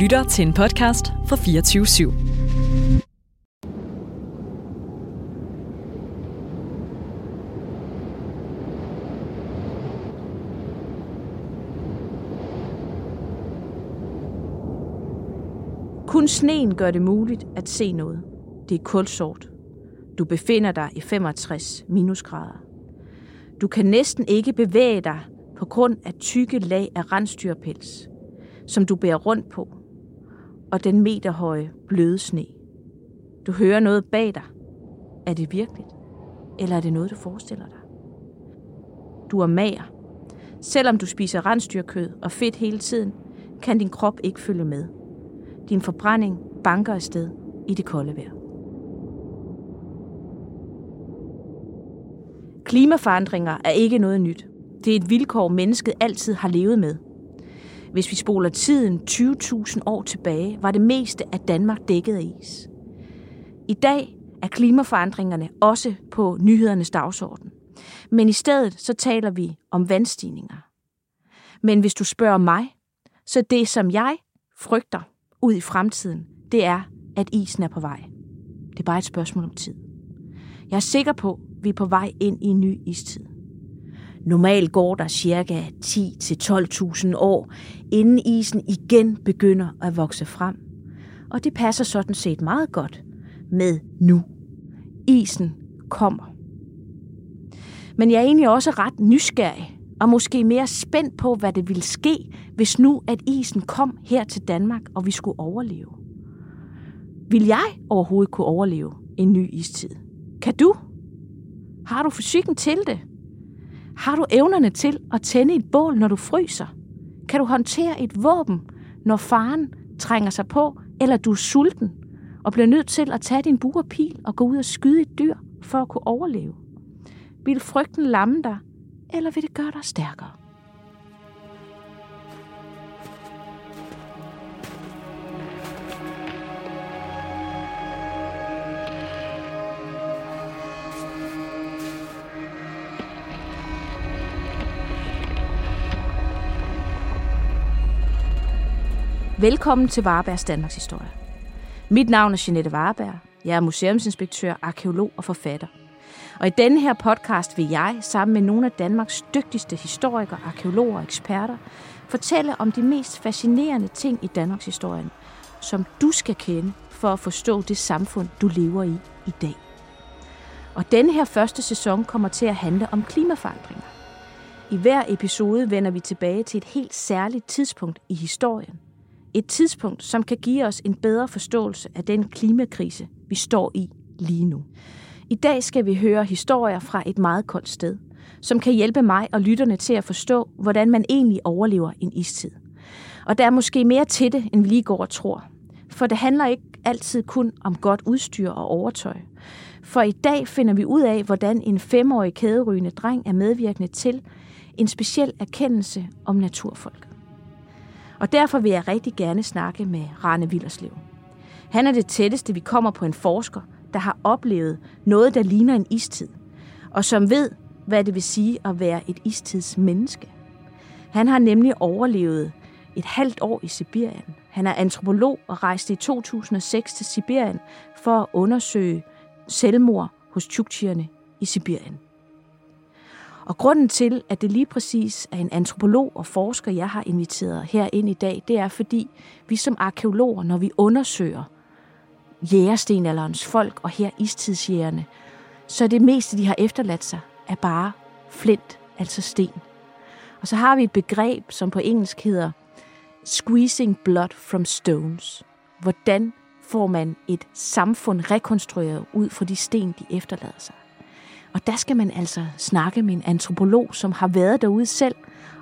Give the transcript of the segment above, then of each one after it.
lytter til en podcast fra 24 /7. Kun sneen gør det muligt at se noget. Det er kulsort. Du befinder dig i 65 minusgrader. Du kan næsten ikke bevæge dig på grund af tykke lag af rensdyrpels, som du bærer rundt på, og den meterhøje bløde sne. Du hører noget bag dig. Er det virkeligt? Eller er det noget, du forestiller dig? Du er mager. Selvom du spiser rensdyrkød og fedt hele tiden, kan din krop ikke følge med. Din forbrænding banker afsted i det kolde vejr. Klimaforandringer er ikke noget nyt. Det er et vilkår, mennesket altid har levet med. Hvis vi spoler tiden 20.000 år tilbage, var det meste af Danmark dækket af is. I dag er klimaforandringerne også på nyhedernes dagsorden. Men i stedet så taler vi om vandstigninger. Men hvis du spørger mig, så det som jeg frygter ud i fremtiden, det er, at isen er på vej. Det er bare et spørgsmål om tid. Jeg er sikker på, at vi er på vej ind i en ny istid. Normalt går der cirka 10-12.000 år, inden isen igen begynder at vokse frem. Og det passer sådan set meget godt med nu. Isen kommer. Men jeg er egentlig også ret nysgerrig og måske mere spændt på, hvad det ville ske, hvis nu at isen kom her til Danmark, og vi skulle overleve. Vil jeg overhovedet kunne overleve en ny istid? Kan du? Har du fysikken til det? Har du evnerne til at tænde et bål, når du fryser? Kan du håndtere et våben, når faren trænger sig på, eller du er sulten og bliver nødt til at tage din buerpil og gå ud og skyde et dyr for at kunne overleve? Vil frygten lamme dig, eller vil det gøre dig stærkere? Velkommen til Varebergs Danmarks Historie. Mit navn er Jeanette Vareberg. Jeg er museumsinspektør, arkeolog og forfatter. Og i denne her podcast vil jeg, sammen med nogle af Danmarks dygtigste historikere, arkeologer og eksperter, fortælle om de mest fascinerende ting i Danmarks historie, som du skal kende for at forstå det samfund, du lever i i dag. Og denne her første sæson kommer til at handle om klimaforandringer. I hver episode vender vi tilbage til et helt særligt tidspunkt i historien – et tidspunkt, som kan give os en bedre forståelse af den klimakrise, vi står i lige nu. I dag skal vi høre historier fra et meget koldt sted, som kan hjælpe mig og lytterne til at forstå, hvordan man egentlig overlever en istid. Og der er måske mere til det, end vi lige går og tror. For det handler ikke altid kun om godt udstyr og overtøj. For i dag finder vi ud af, hvordan en femårig kæderygende dreng er medvirkende til en speciel erkendelse om naturfolk. Og derfor vil jeg rigtig gerne snakke med Rane Villerslev. Han er det tætteste, vi kommer på en forsker, der har oplevet noget, der ligner en istid, og som ved, hvad det vil sige at være et istidsmenneske. Han har nemlig overlevet et halvt år i Sibirien. Han er antropolog og rejste i 2006 til Sibirien for at undersøge selvmord hos tjuktierne i Sibirien. Og grunden til, at det lige præcis er en antropolog og forsker, jeg har inviteret her ind i dag, det er fordi vi som arkeologer, når vi undersøger jægerstenalderens folk og her istidsjægerne, så det meste, de har efterladt sig, er bare flint, altså sten. Og så har vi et begreb, som på engelsk hedder squeezing blood from stones. Hvordan får man et samfund rekonstrueret ud fra de sten, de efterlader sig? Og der skal man altså snakke med en antropolog, som har været derude selv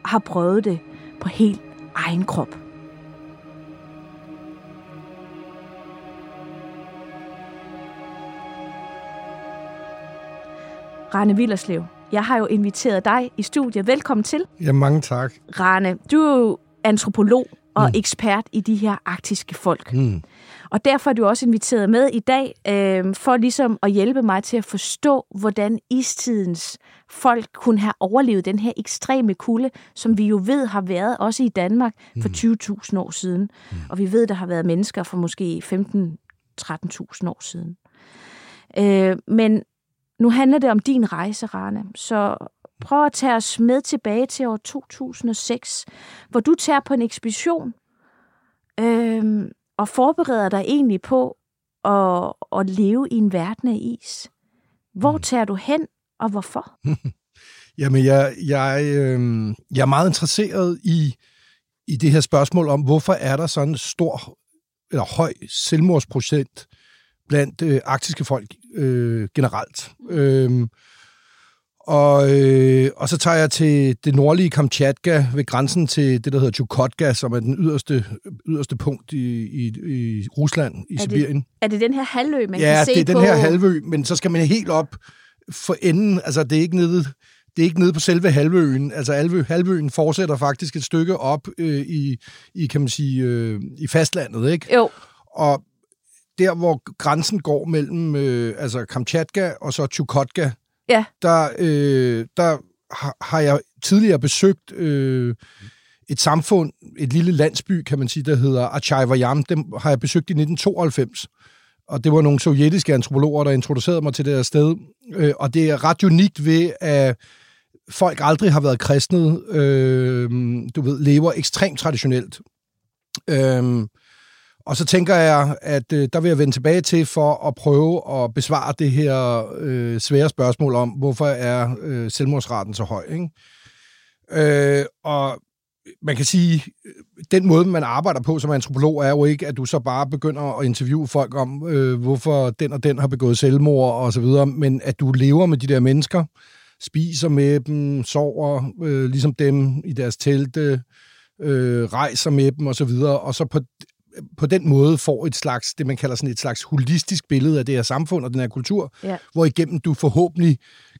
og har prøvet det på helt egen krop. Rane Villerslev, jeg har jo inviteret dig i studiet. Velkommen til. Ja, mange tak. Rane, du er jo antropolog, og mm. ekspert i de her arktiske folk. Mm. Og derfor er du også inviteret med i dag, øh, for ligesom at hjælpe mig til at forstå, hvordan istidens folk kunne have overlevet den her ekstreme kulde, som vi jo ved har været også i Danmark for 20.000 mm. år siden. Mm. Og vi ved, der har været mennesker for måske 15-13.000 år siden. Øh, men nu handler det om din rejse, Rane, så prøv at tage os med tilbage til år 2006, hvor du tager på en ekspedition øh, og forbereder dig egentlig på at, at leve i en verden af is. Hvor mm. tager du hen, og hvorfor? Jamen, jeg, jeg, øh, jeg er meget interesseret i, i det her spørgsmål om, hvorfor er der sådan en stor eller høj selvmordsprocent blandt øh, arktiske folk øh, generelt. Øh, og, øh, og så tager jeg til det nordlige Kamchatka ved grænsen til det, der hedder Chukotka, som er den yderste, yderste punkt i, i, i Rusland, i er Sibirien. Det, er det den her halvø, man ja, kan se det er den på? her halvø, men så skal man helt op for enden. Altså, det er ikke nede, det er ikke nede på selve halvøen. Altså, halvø, halvøen fortsætter faktisk et stykke op øh, i, i, kan man sige, øh, i fastlandet, ikke? Jo. Og der, hvor grænsen går mellem øh, altså Kamchatka og så Chukotka, ja. der, øh, der har, har jeg tidligere besøgt øh, et samfund, et lille landsby, kan man sige, der hedder Achayvayam. Dem har jeg besøgt i 1992. Og det var nogle sovjetiske antropologer, der introducerede mig til det her sted. Øh, og det er ret unikt ved, at folk aldrig har været kristnet. øh, du ved, lever ekstremt traditionelt. Øh, og så tænker jeg, at øh, der vil jeg vende tilbage til for at prøve at besvare det her øh, svære spørgsmål om, hvorfor er øh, selvmordsraten så høj. Ikke? Øh, og man kan sige, øh, den måde, man arbejder på som antropolog, er jo ikke, at du så bare begynder at interviewe folk om, øh, hvorfor den og den har begået selvmord og så videre, men at du lever med de der mennesker, spiser med dem, sover øh, ligesom dem i deres telte, øh, rejser med dem og så videre, og så på på den måde får et slags, det man kalder sådan et slags holistisk billede af det her samfund og den her kultur, ja. hvor igennem du forhåbentlig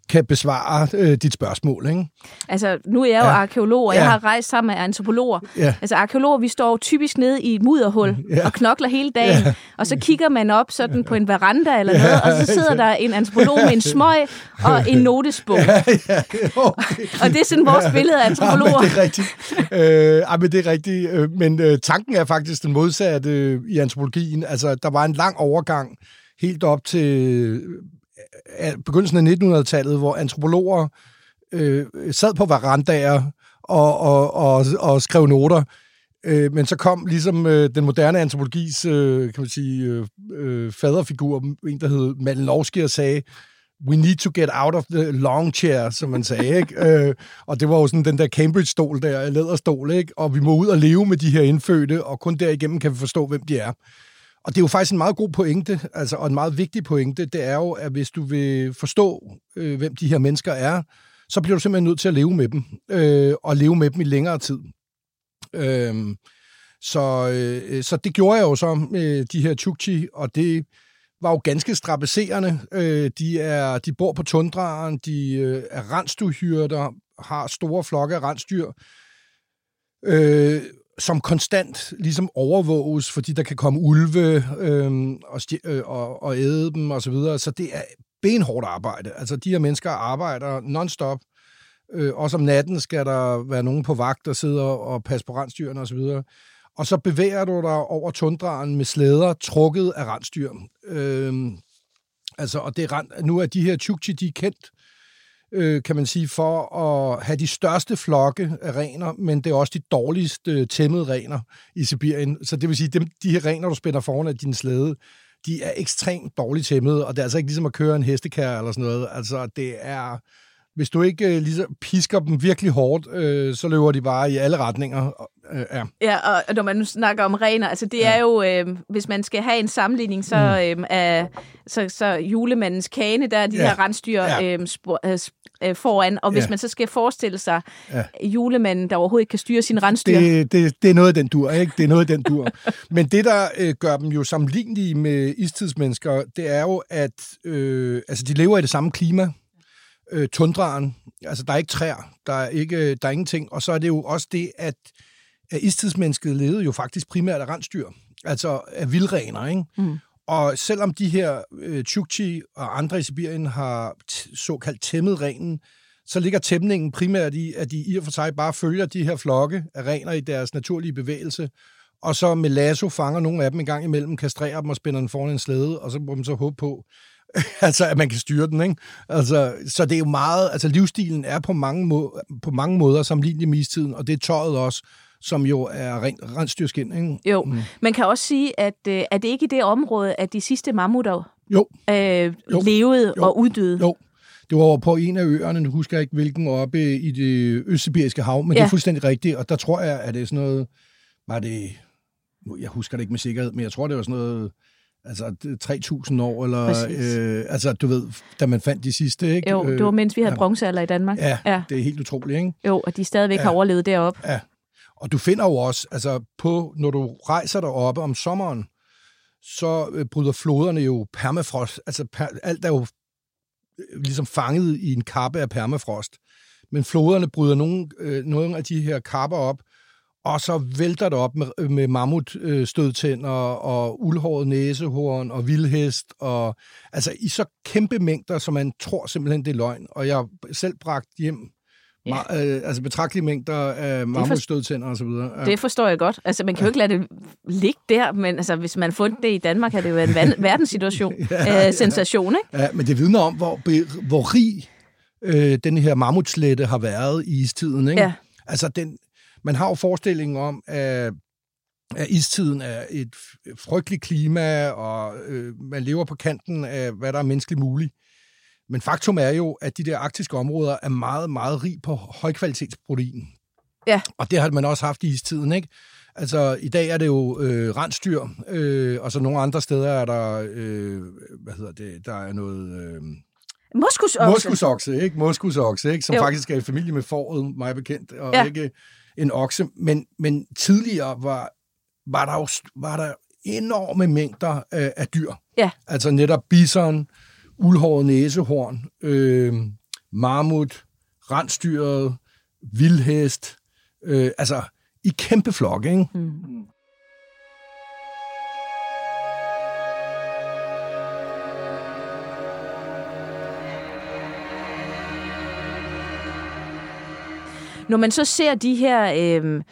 kan besvare øh, dit spørgsmål. Ikke? Altså, nu er jeg jo ja. arkeolog, og ja. jeg har rejst sammen med antropologer. Ja. Altså, arkeologer, vi står typisk nede i et mudderhul ja. og knokler hele dagen, ja. og så kigger man op sådan på en veranda eller noget, og så sidder der en antropolog med en smøg og en notesbog. Ja, ja, okay. og det er sådan vores billede af antropologer. Ja, men det er rigtigt. Øh, ja, men det er rigtigt. Øh, men øh, tanken er faktisk den modsatte øh, i antropologien. Altså, der var en lang overgang helt op til begyndelsen af 1900-tallet, hvor antropologer øh, sad på verandager og, og, og, og skrev noter. Øh, men så kom ligesom øh, den moderne antropologis øh, kan man sige, øh, øh, faderfigur, en der hed Malinowski, og sagde, we need to get out of the long chair, som man sagde. Ikke? øh, og det var jo sådan den der Cambridge-stol der, læderstol, ikke? og vi må ud og leve med de her indfødte, og kun derigennem kan vi forstå, hvem de er. Og det er jo faktisk en meget god pointe, altså, og en meget vigtig pointe, det er jo, at hvis du vil forstå, øh, hvem de her mennesker er, så bliver du simpelthen nødt til at leve med dem, øh, og leve med dem i længere tid. Øh, så, øh, så det gjorde jeg jo så med de her Chukchi, og det var jo ganske strabaserende. Øh, de, er, de bor på tundraen, de øh, er rensdyrhyrder, har store flokke af rensdyr, øh, som konstant ligesom overvåges, fordi der kan komme ulve øhm, og, øh, og, og æde dem og så videre. Så det er benhårdt arbejde. Altså, de her mennesker arbejder non-stop. Øh, også om natten skal der være nogen på vagt, der sidder og passer på rensdyrene og så videre. Og så bevæger du dig over tundraen med slæder trukket af rensdyr. Øh, altså, og det er, nu er de her chukchi, de er kendt øh, kan man sige, for at have de største flokke af rener, men det er også de dårligst øh, tæmmede rener i Sibirien. Så det vil sige, dem, de her rener, du spænder foran af din slæde, de er ekstremt dårligt tæmmede, og det er altså ikke ligesom at køre en hestekær eller sådan noget. Altså, det er... Hvis du ikke øh, ligesom pisker dem virkelig hårdt, øh, så løber de bare i alle retninger. Øh, ja. ja, og når man nu snakker om rener, altså det ja. er jo, øh, hvis man skal have en sammenligning, så, mm. øh, er, så, så julemandens kane, der er de ja. her rensdyr ja. øh, spor, øh, øh, foran, og hvis ja. man så skal forestille sig ja. julemanden, der overhovedet ikke kan styre sin rensdyr. Det, det, det er noget af den dur, ikke? Det er noget af den dur. Men det, der øh, gør dem jo sammenlignelige med istidsmennesker, det er jo, at øh, altså, de lever i det samme klima. Øh, tundraen, altså der er ikke træer, der er, ikke, der er ingenting, og så er det jo også det, at at istidsmennesket levede jo faktisk primært af rensdyr, altså af vildrener, ikke? Mm. Og selvom de her øh, Chukchi og andre i Sibirien har såkaldt tæmmet renen, så ligger tæmningen primært i, at de i og for sig bare følger de her flokke af rener i deres naturlige bevægelse, og så med lasso fanger nogle af dem en gang imellem, kastrerer dem og spænder den foran en slæde, og så må man så håbe på, altså, at man kan styre den, ikke? Altså, så det er jo meget, altså livsstilen er på mange, må, på mange måder sammenlignelig med istiden, og det er tøjet også, som jo er rent rensdyrskin, ikke? Jo, mm. man kan også sige, at øh, er det ikke i det område, at de sidste mammutter jo. Øh, jo. levede jo. og uddøde? Jo, det var på en af øerne, nu husker jeg ikke hvilken, oppe i det østsibiriske hav, men ja. det er fuldstændig rigtigt, og der tror jeg, at det er sådan noget, var det, jeg husker det ikke med sikkerhed, men jeg tror, det var sådan noget, altså 3.000 år, eller øh, altså du ved, da man fandt de sidste, ikke? Jo, det var mens vi havde ja. bronzealder i Danmark. Ja, ja, det er helt utroligt, ikke? Jo, og de stadigvæk ja. har overlevet deroppe. Ja, og du finder jo også, altså på, når du rejser deroppe om sommeren, så øh, bryder floderne jo permafrost, altså per, alt er jo øh, ligesom fanget i en kappe af permafrost. Men floderne bryder nogle, øh, nogle af de her kapper op, og så vælter det op med, med mammutstødtænder og uldhåret næsehorn og vildhest, og altså i så kæmpe mængder, som man tror simpelthen, det er løgn. Og jeg selv bragt hjem Ja. Ma- øh, altså betragtelige mængder af mammutstødtænder osv. Ja. Det forstår jeg godt. Altså, man kan jo ikke lade det ligge der, men altså, hvis man fundet det i Danmark, har det jo været en verdenssituation. ja, øh, sensation, ikke? Ja, men det vidner om, hvor, hvor rig øh, den her mammutslætte har været i istiden, ikke? Ja. Altså, den, man har jo forestillingen om, at at istiden er et frygteligt klima, og øh, man lever på kanten af, hvad der er menneskeligt muligt. Men faktum er jo, at de der arktiske områder er meget, meget rig på højkvalitetsprotein. Ja. Og det har man også haft i istiden, ikke? Altså, i dag er det jo øh, rensdyr, øh, og så nogle andre steder er der, øh, hvad hedder det, der er noget... Øh, Moskusokse. Moskusokse, ikke? Moskusokse, ikke? Som jo. faktisk er i familie med foråret, mig bekendt, og ja. ikke en okse. Men, men tidligere var, var, der jo, var der enorme mængder af, af dyr. Ja. Altså netop bison, uldhåret næsehorn, øh, marmut, rensdyret, vildhest, øh, altså i kæmpe flok, ikke? Mm. Når man så ser de her øh,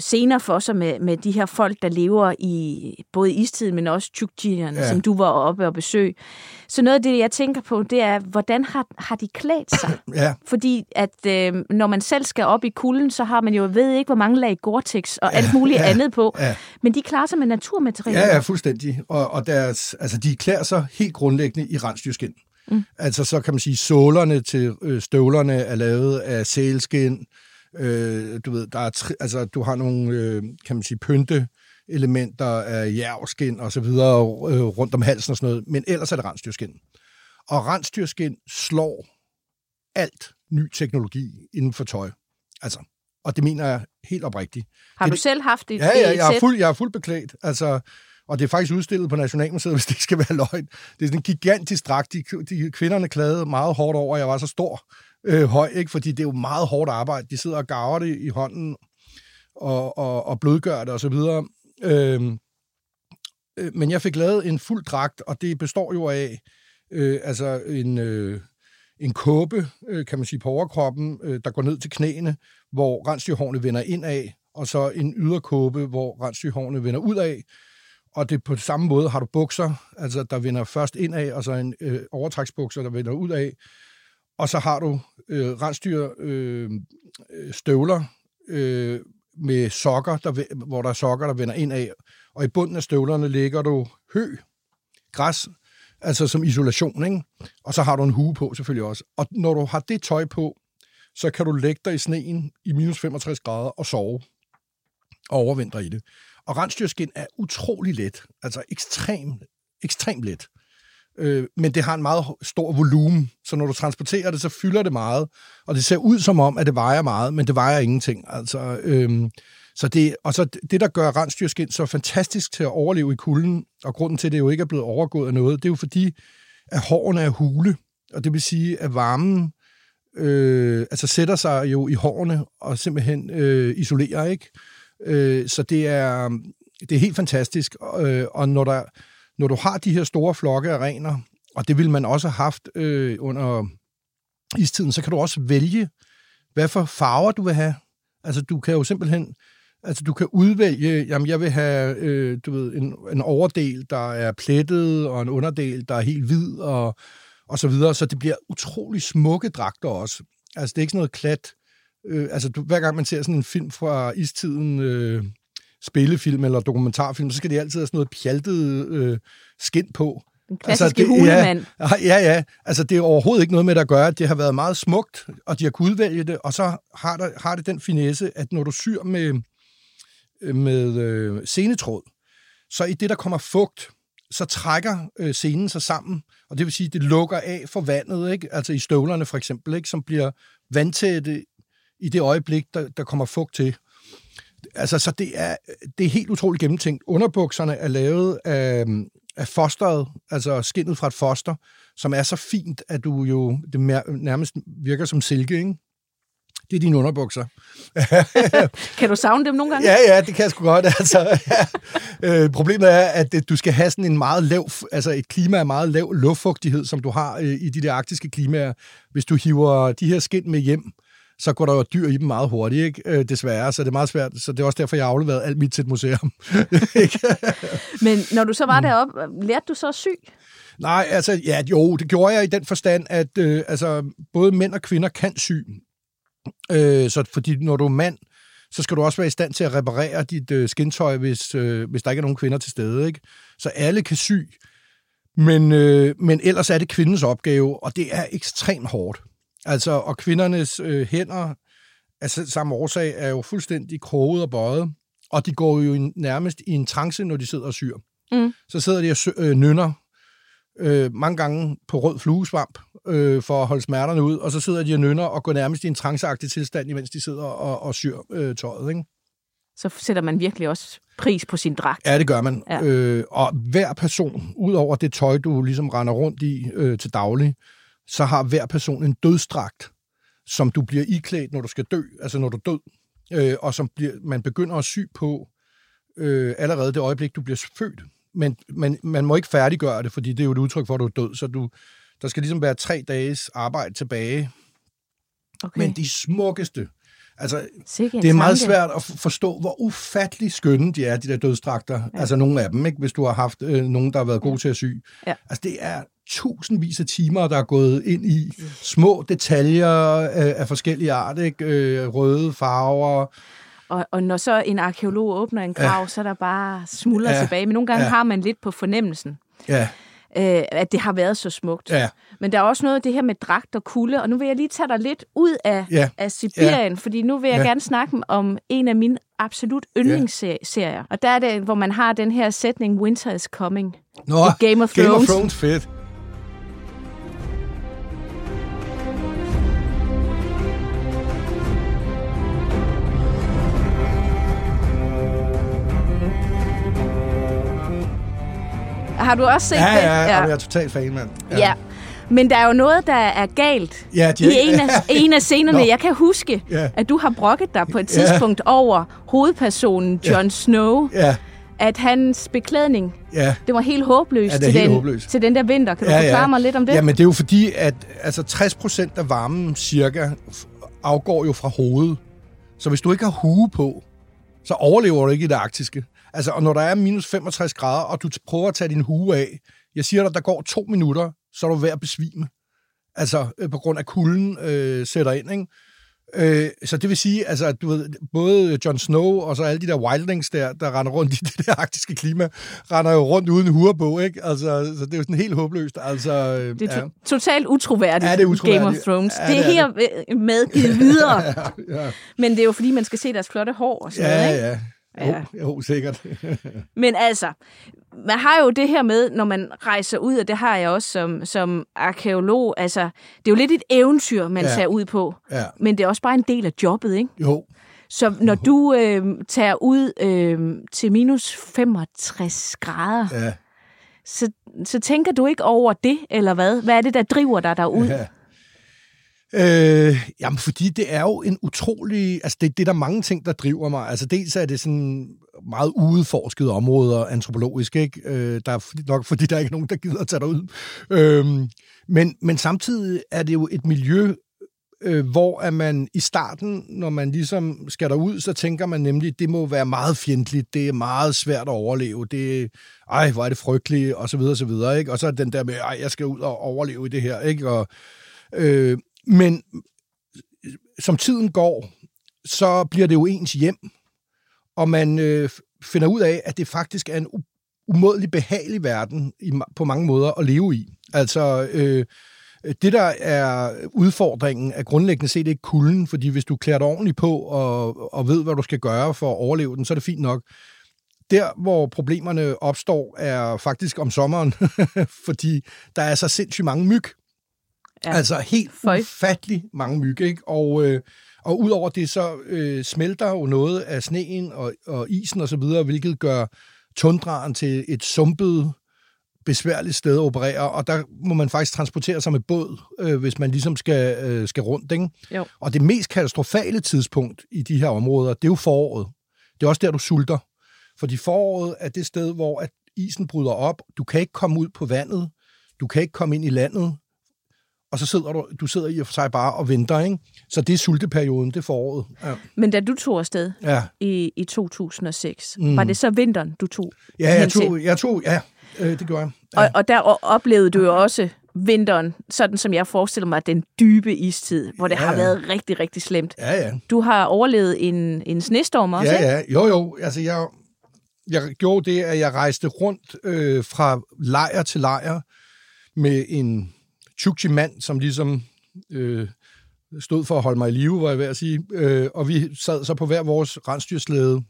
scener for sig med, med de her folk, der lever i både istiden, men også tjukjierne, ja. som du var oppe og besøg, så noget af det, jeg tænker på, det er, hvordan har, har de klædt sig? ja. Fordi at øh, når man selv skal op i kulden, så har man jo ved ikke, hvor mange lag Gore-Tex og alt muligt ja. andet på. Ja. Men de klarer sig med naturmaterialer. Ja, ja, fuldstændig. Og, og deres, altså, de klæder sig helt grundlæggende i rensdyrskin. Mm. Altså så kan man sige, sålerne til øh, støvlerne er lavet af sælskin, Øh, du ved, der er altså, du har nogle, øh, kan man sige, pynte elementer af jævskin og så videre øh, rundt om halsen og sådan noget, men ellers er det rensdyrskin. Og rensdyrskin slår alt ny teknologi inden for tøj. Altså, og det mener jeg helt oprigtigt. Har det, du selv haft det? Ja, ja jeg, er fuld, jeg er fuldt beklædt. Altså, og det er faktisk udstillet på Nationalmuseet, hvis det ikke skal være løgn. Det er sådan en gigantisk dragt. De, de kvinderne klagede meget hårdt over, at jeg var så stor øh, høj, ikke? fordi det er jo meget hårdt arbejde. De sidder og gaver det i hånden og, og, og blødgør det osv. Øhm, øh, men jeg fik lavet en fuld dragt, og det består jo af øh, altså en, øh, en kåbe, øh, kan man sige, på overkroppen, øh, der går ned til knæene, hvor rensdyrhårene vender ind af, og så en yderkåbe, hvor rensdyrhårene vender ud af. Og det på samme måde har du bukser, altså der vender først ind af, og så en øh, overtræksbukser, der vender ud af. Og så har du øh, rensdyr øh, øh støvler øh, med sokker, der, hvor der er sokker, der vender ind af. Og i bunden af støvlerne ligger du hø, græs, altså som isolation, ikke? Og så har du en hue på selvfølgelig også. Og når du har det tøj på, så kan du lægge dig i sneen i minus 65 grader og sove og overvintre i det. Og rensdyrskin er utrolig let, altså ekstremt, ekstremt let øh, men det har en meget stor volumen, så når du transporterer det, så fylder det meget, og det ser ud som om, at det vejer meget, men det vejer ingenting. Altså, øh, så det, og så det, der gør rensdyrskind så fantastisk til at overleve i kulden, og grunden til, at det jo ikke er blevet overgået af noget, det er jo fordi, at hårene er hule, og det vil sige, at varmen øh, altså sætter sig jo i hårene og simpelthen øh, isolerer, ikke? Øh, så det er, det er helt fantastisk. Øh, og når, der, når du har de her store flokke af rener, og det ville man også have haft øh, under istiden, så kan du også vælge, hvad for farver du vil have. Altså, du kan jo simpelthen... Altså, du kan udvælge, jamen, jeg vil have, øh, du ved, en, en overdel, der er plettet, og en underdel, der er helt hvid, og, og så videre. Så det bliver utrolig smukke dragter også. Altså, det er ikke sådan noget klat. Øh, altså, du, hver gang man ser sådan en film fra istiden, øh, spillefilm eller dokumentarfilm, så skal det altid have sådan noget pjaltet øh, skin på. Den klassiske altså, det, hulemand. Ja, ja, ja. Altså, det er overhovedet ikke noget med at gøre. Det har været meget smukt, og de har kunnet udvælge det, og så har, der, har det den finesse, at når du syr med, med øh, senetråd, så i det, der kommer fugt, så trækker øh, scenen sig sammen, og det vil sige, det lukker af for vandet, ikke? altså i støvlerne for eksempel, ikke? som bliver vandtætte i det øjeblik, der, der kommer fugt til. Altså, så det er, det er helt utroligt gennemtænkt. Underbukserne er lavet af, af fosteret, altså skinnet fra et foster, som er så fint, at du jo det nærmest virker som silke, ikke? Det er dine underbukser. kan du savne dem nogle gange? Ja, ja, det kan jeg sgu godt. Altså, ja. øh, problemet er, at du skal have sådan en meget lav, altså et klima af meget lav luftfugtighed, som du har øh, i de der arktiske klimaer. Hvis du hiver de her skind med hjem, så går der jo dyr i dem meget hurtigt, ikke? Øh, desværre, så det er meget svært. Så det er også derfor, jeg har afleveret alt mit til et museum. Men når du så var deroppe, lærte du så at sy? Nej, altså, ja, jo, det gjorde jeg i den forstand, at øh, altså, både mænd og kvinder kan sy. Øh, så fordi når du er mand, så skal du også være i stand til at reparere dit øh, skintøj, hvis, øh, hvis der ikke er nogen kvinder til stede. Ikke? Så alle kan sy, men, øh, men ellers er det kvindens opgave, og det er ekstremt hårdt. Altså, og kvindernes øh, hænder, altså samme årsag, er jo fuldstændig kroget og bøjet, og de går jo nærmest i en trance, når de sidder og syr. Mm. Så sidder de og øh, nynner øh, mange gange på rød fluesvamp øh, for at holde smerterne ud, og så sidder de og nynner og går nærmest i en tranceagtig tilstand, imens de sidder og, og syr øh, tøjet. Ikke? Så sætter man virkelig også pris på sin dragt. Ja, det gør man. Ja. Øh, og hver person, ud over det tøj, du ligesom render rundt i øh, til daglig, så har hver person en dødsdragt, som du bliver iklædt, når du skal dø, altså når du er død, øh, og som bliver, man begynder at sy på øh, allerede det øjeblik, du bliver født. Men, men man må ikke færdiggøre det, fordi det er jo et udtryk for, at du er død, så du, der skal ligesom være tre dages arbejde tilbage. Okay. Men de smukkeste, Altså, det er meget svært at forstå, hvor ufattelig skønne de er, de der dødstrakter. Ja. Altså nogle af dem, ikke? hvis du har haft øh, nogen, der har været ja. til at sy. Ja. Altså det er tusindvis af timer, der er gået ind i små detaljer øh, af forskellige art, ikke? Øh, røde farver. Og, og når så en arkeolog åbner en grav, ja. så er der bare smuldrer ja. tilbage. Men nogle gange ja. har man lidt på fornemmelsen. Ja øh, at det har været så smukt. Ja. Men der er også noget af det her med dragt og kulde, og nu vil jeg lige tage dig lidt ud af, ja. af Sibirien, ja. fordi nu vil jeg ja. gerne snakke om en af mine absolut yndlingsserier. Ja. Og der er det, hvor man har den her sætning, Winter is coming. Nå, Game of Thrones. Game of Thrones, fedt. Har du også set ja, det? Ja, ja, jeg er totalt fan, mand. Ja. ja. Men der er jo noget, der er galt ja, de... i en af, en af scenerne. Jeg kan huske, ja. at du har brokket dig på et tidspunkt ja. over hovedpersonen Jon ja. Snow. Ja. At hans beklædning, ja. det var helt håbløst, ja, til, helt den, håbløst. til den der vinter. Kan du ja, forklare ja. mig lidt om det? Ja, men det er jo fordi, at altså 60 procent af varmen cirka afgår jo fra hovedet. Så hvis du ikke har hue på, så overlever du ikke i det arktiske. Altså, og når der er minus 65 grader, og du prøver at tage din hue af, jeg siger dig, der går to minutter, så er du ved at besvime. Altså, øh, på grund af kulden øh, sætter ind, ikke? Øh, så det vil sige, altså, at du ved, både Jon Snow og så alle de der wildlings der, der render rundt i det der arktiske klima, render jo rundt uden hue på, ikke? Altså, så det er jo sådan helt håbløst. Altså, øh, det er to- ja. totalt utroværdigt, ja, det er utroværdigt. Game of Thrones. Ja, det er her øh, medgivet videre. ja, ja. Men det er jo fordi, man skal se deres flotte hår og sådan ja, noget, ikke? Ja, Ja. Jo, jo, sikkert. Men altså, man har jo det her med, når man rejser ud, og det har jeg også som, som arkeolog, altså, det er jo lidt et eventyr, man ja. ser ud på, ja. men det er også bare en del af jobbet, ikke? Jo. Så når du øh, tager ud øh, til minus 65 grader, ja. så, så tænker du ikke over det, eller hvad? Hvad er det, der driver dig derud? Ja. Øh, jamen, fordi det er jo en utrolig... Altså, det, det er der mange ting, der driver mig. Altså, dels er det sådan meget udforskede områder antropologisk, ikke? Øh, der er nok fordi, der er ikke nogen, der gider at tage derud. Øh, men, men samtidig er det jo et miljø, øh, hvor er man i starten, når man ligesom skal derud, så tænker man nemlig, det må være meget fjendtligt, det er meget svært at overleve, det ej, hvor er det frygteligt, og så videre, og så videre, ikke? Og så er den der med, ej, jeg skal ud og overleve i det her, ikke? Og, øh, men som tiden går, så bliver det jo ens hjem, og man øh, finder ud af, at det faktisk er en umådelig behagelig verden i, på mange måder at leve i. Altså, øh, det, der er udfordringen, er grundlæggende set ikke kulden, fordi hvis du klæder dig ordentligt på og, og ved, hvad du skal gøre for at overleve den, så er det fint nok. Der, hvor problemerne opstår, er faktisk om sommeren, fordi der er så sindssygt mange myg. Ja. Altså helt Føj. ufattelig mange myg, ikke? Og, øh, og udover det, så øh, smelter jo noget af sneen og, og isen og så videre, hvilket gør tundraen til et sumpet besværligt sted at operere, og der må man faktisk transportere sig med båd, øh, hvis man ligesom skal, øh, skal rundt. Ikke? Jo. Og det mest katastrofale tidspunkt i de her områder, det er jo foråret. Det er også der, du sulter. Fordi foråret er det sted, hvor at isen bryder op. Du kan ikke komme ud på vandet. Du kan ikke komme ind i landet. Og så sidder du, du sidder i og for sig bare og venter, ikke? Så det er sulteperioden, det er foråret. Ja. Men da du tog afsted ja. i, i 2006, mm. var det så vinteren, du tog? Ja, jeg tog, jeg tog, ja, øh, det gjorde jeg. Ja. Og, og der oplevede du jo også vinteren, sådan som jeg forestiller mig, den dybe istid, hvor det ja, har været rigtig, rigtig slemt. Ja, ja. Du har overlevet en, en snestorm også, Ja, ja. Jo, jo. Altså, jeg, jeg gjorde det, at jeg rejste rundt øh, fra lejr til lejr med en chukchi mand, som ligesom øh, stod for at holde mig i live, var jeg ved at sige. Øh, og vi sad så på hver vores rensdyrslæde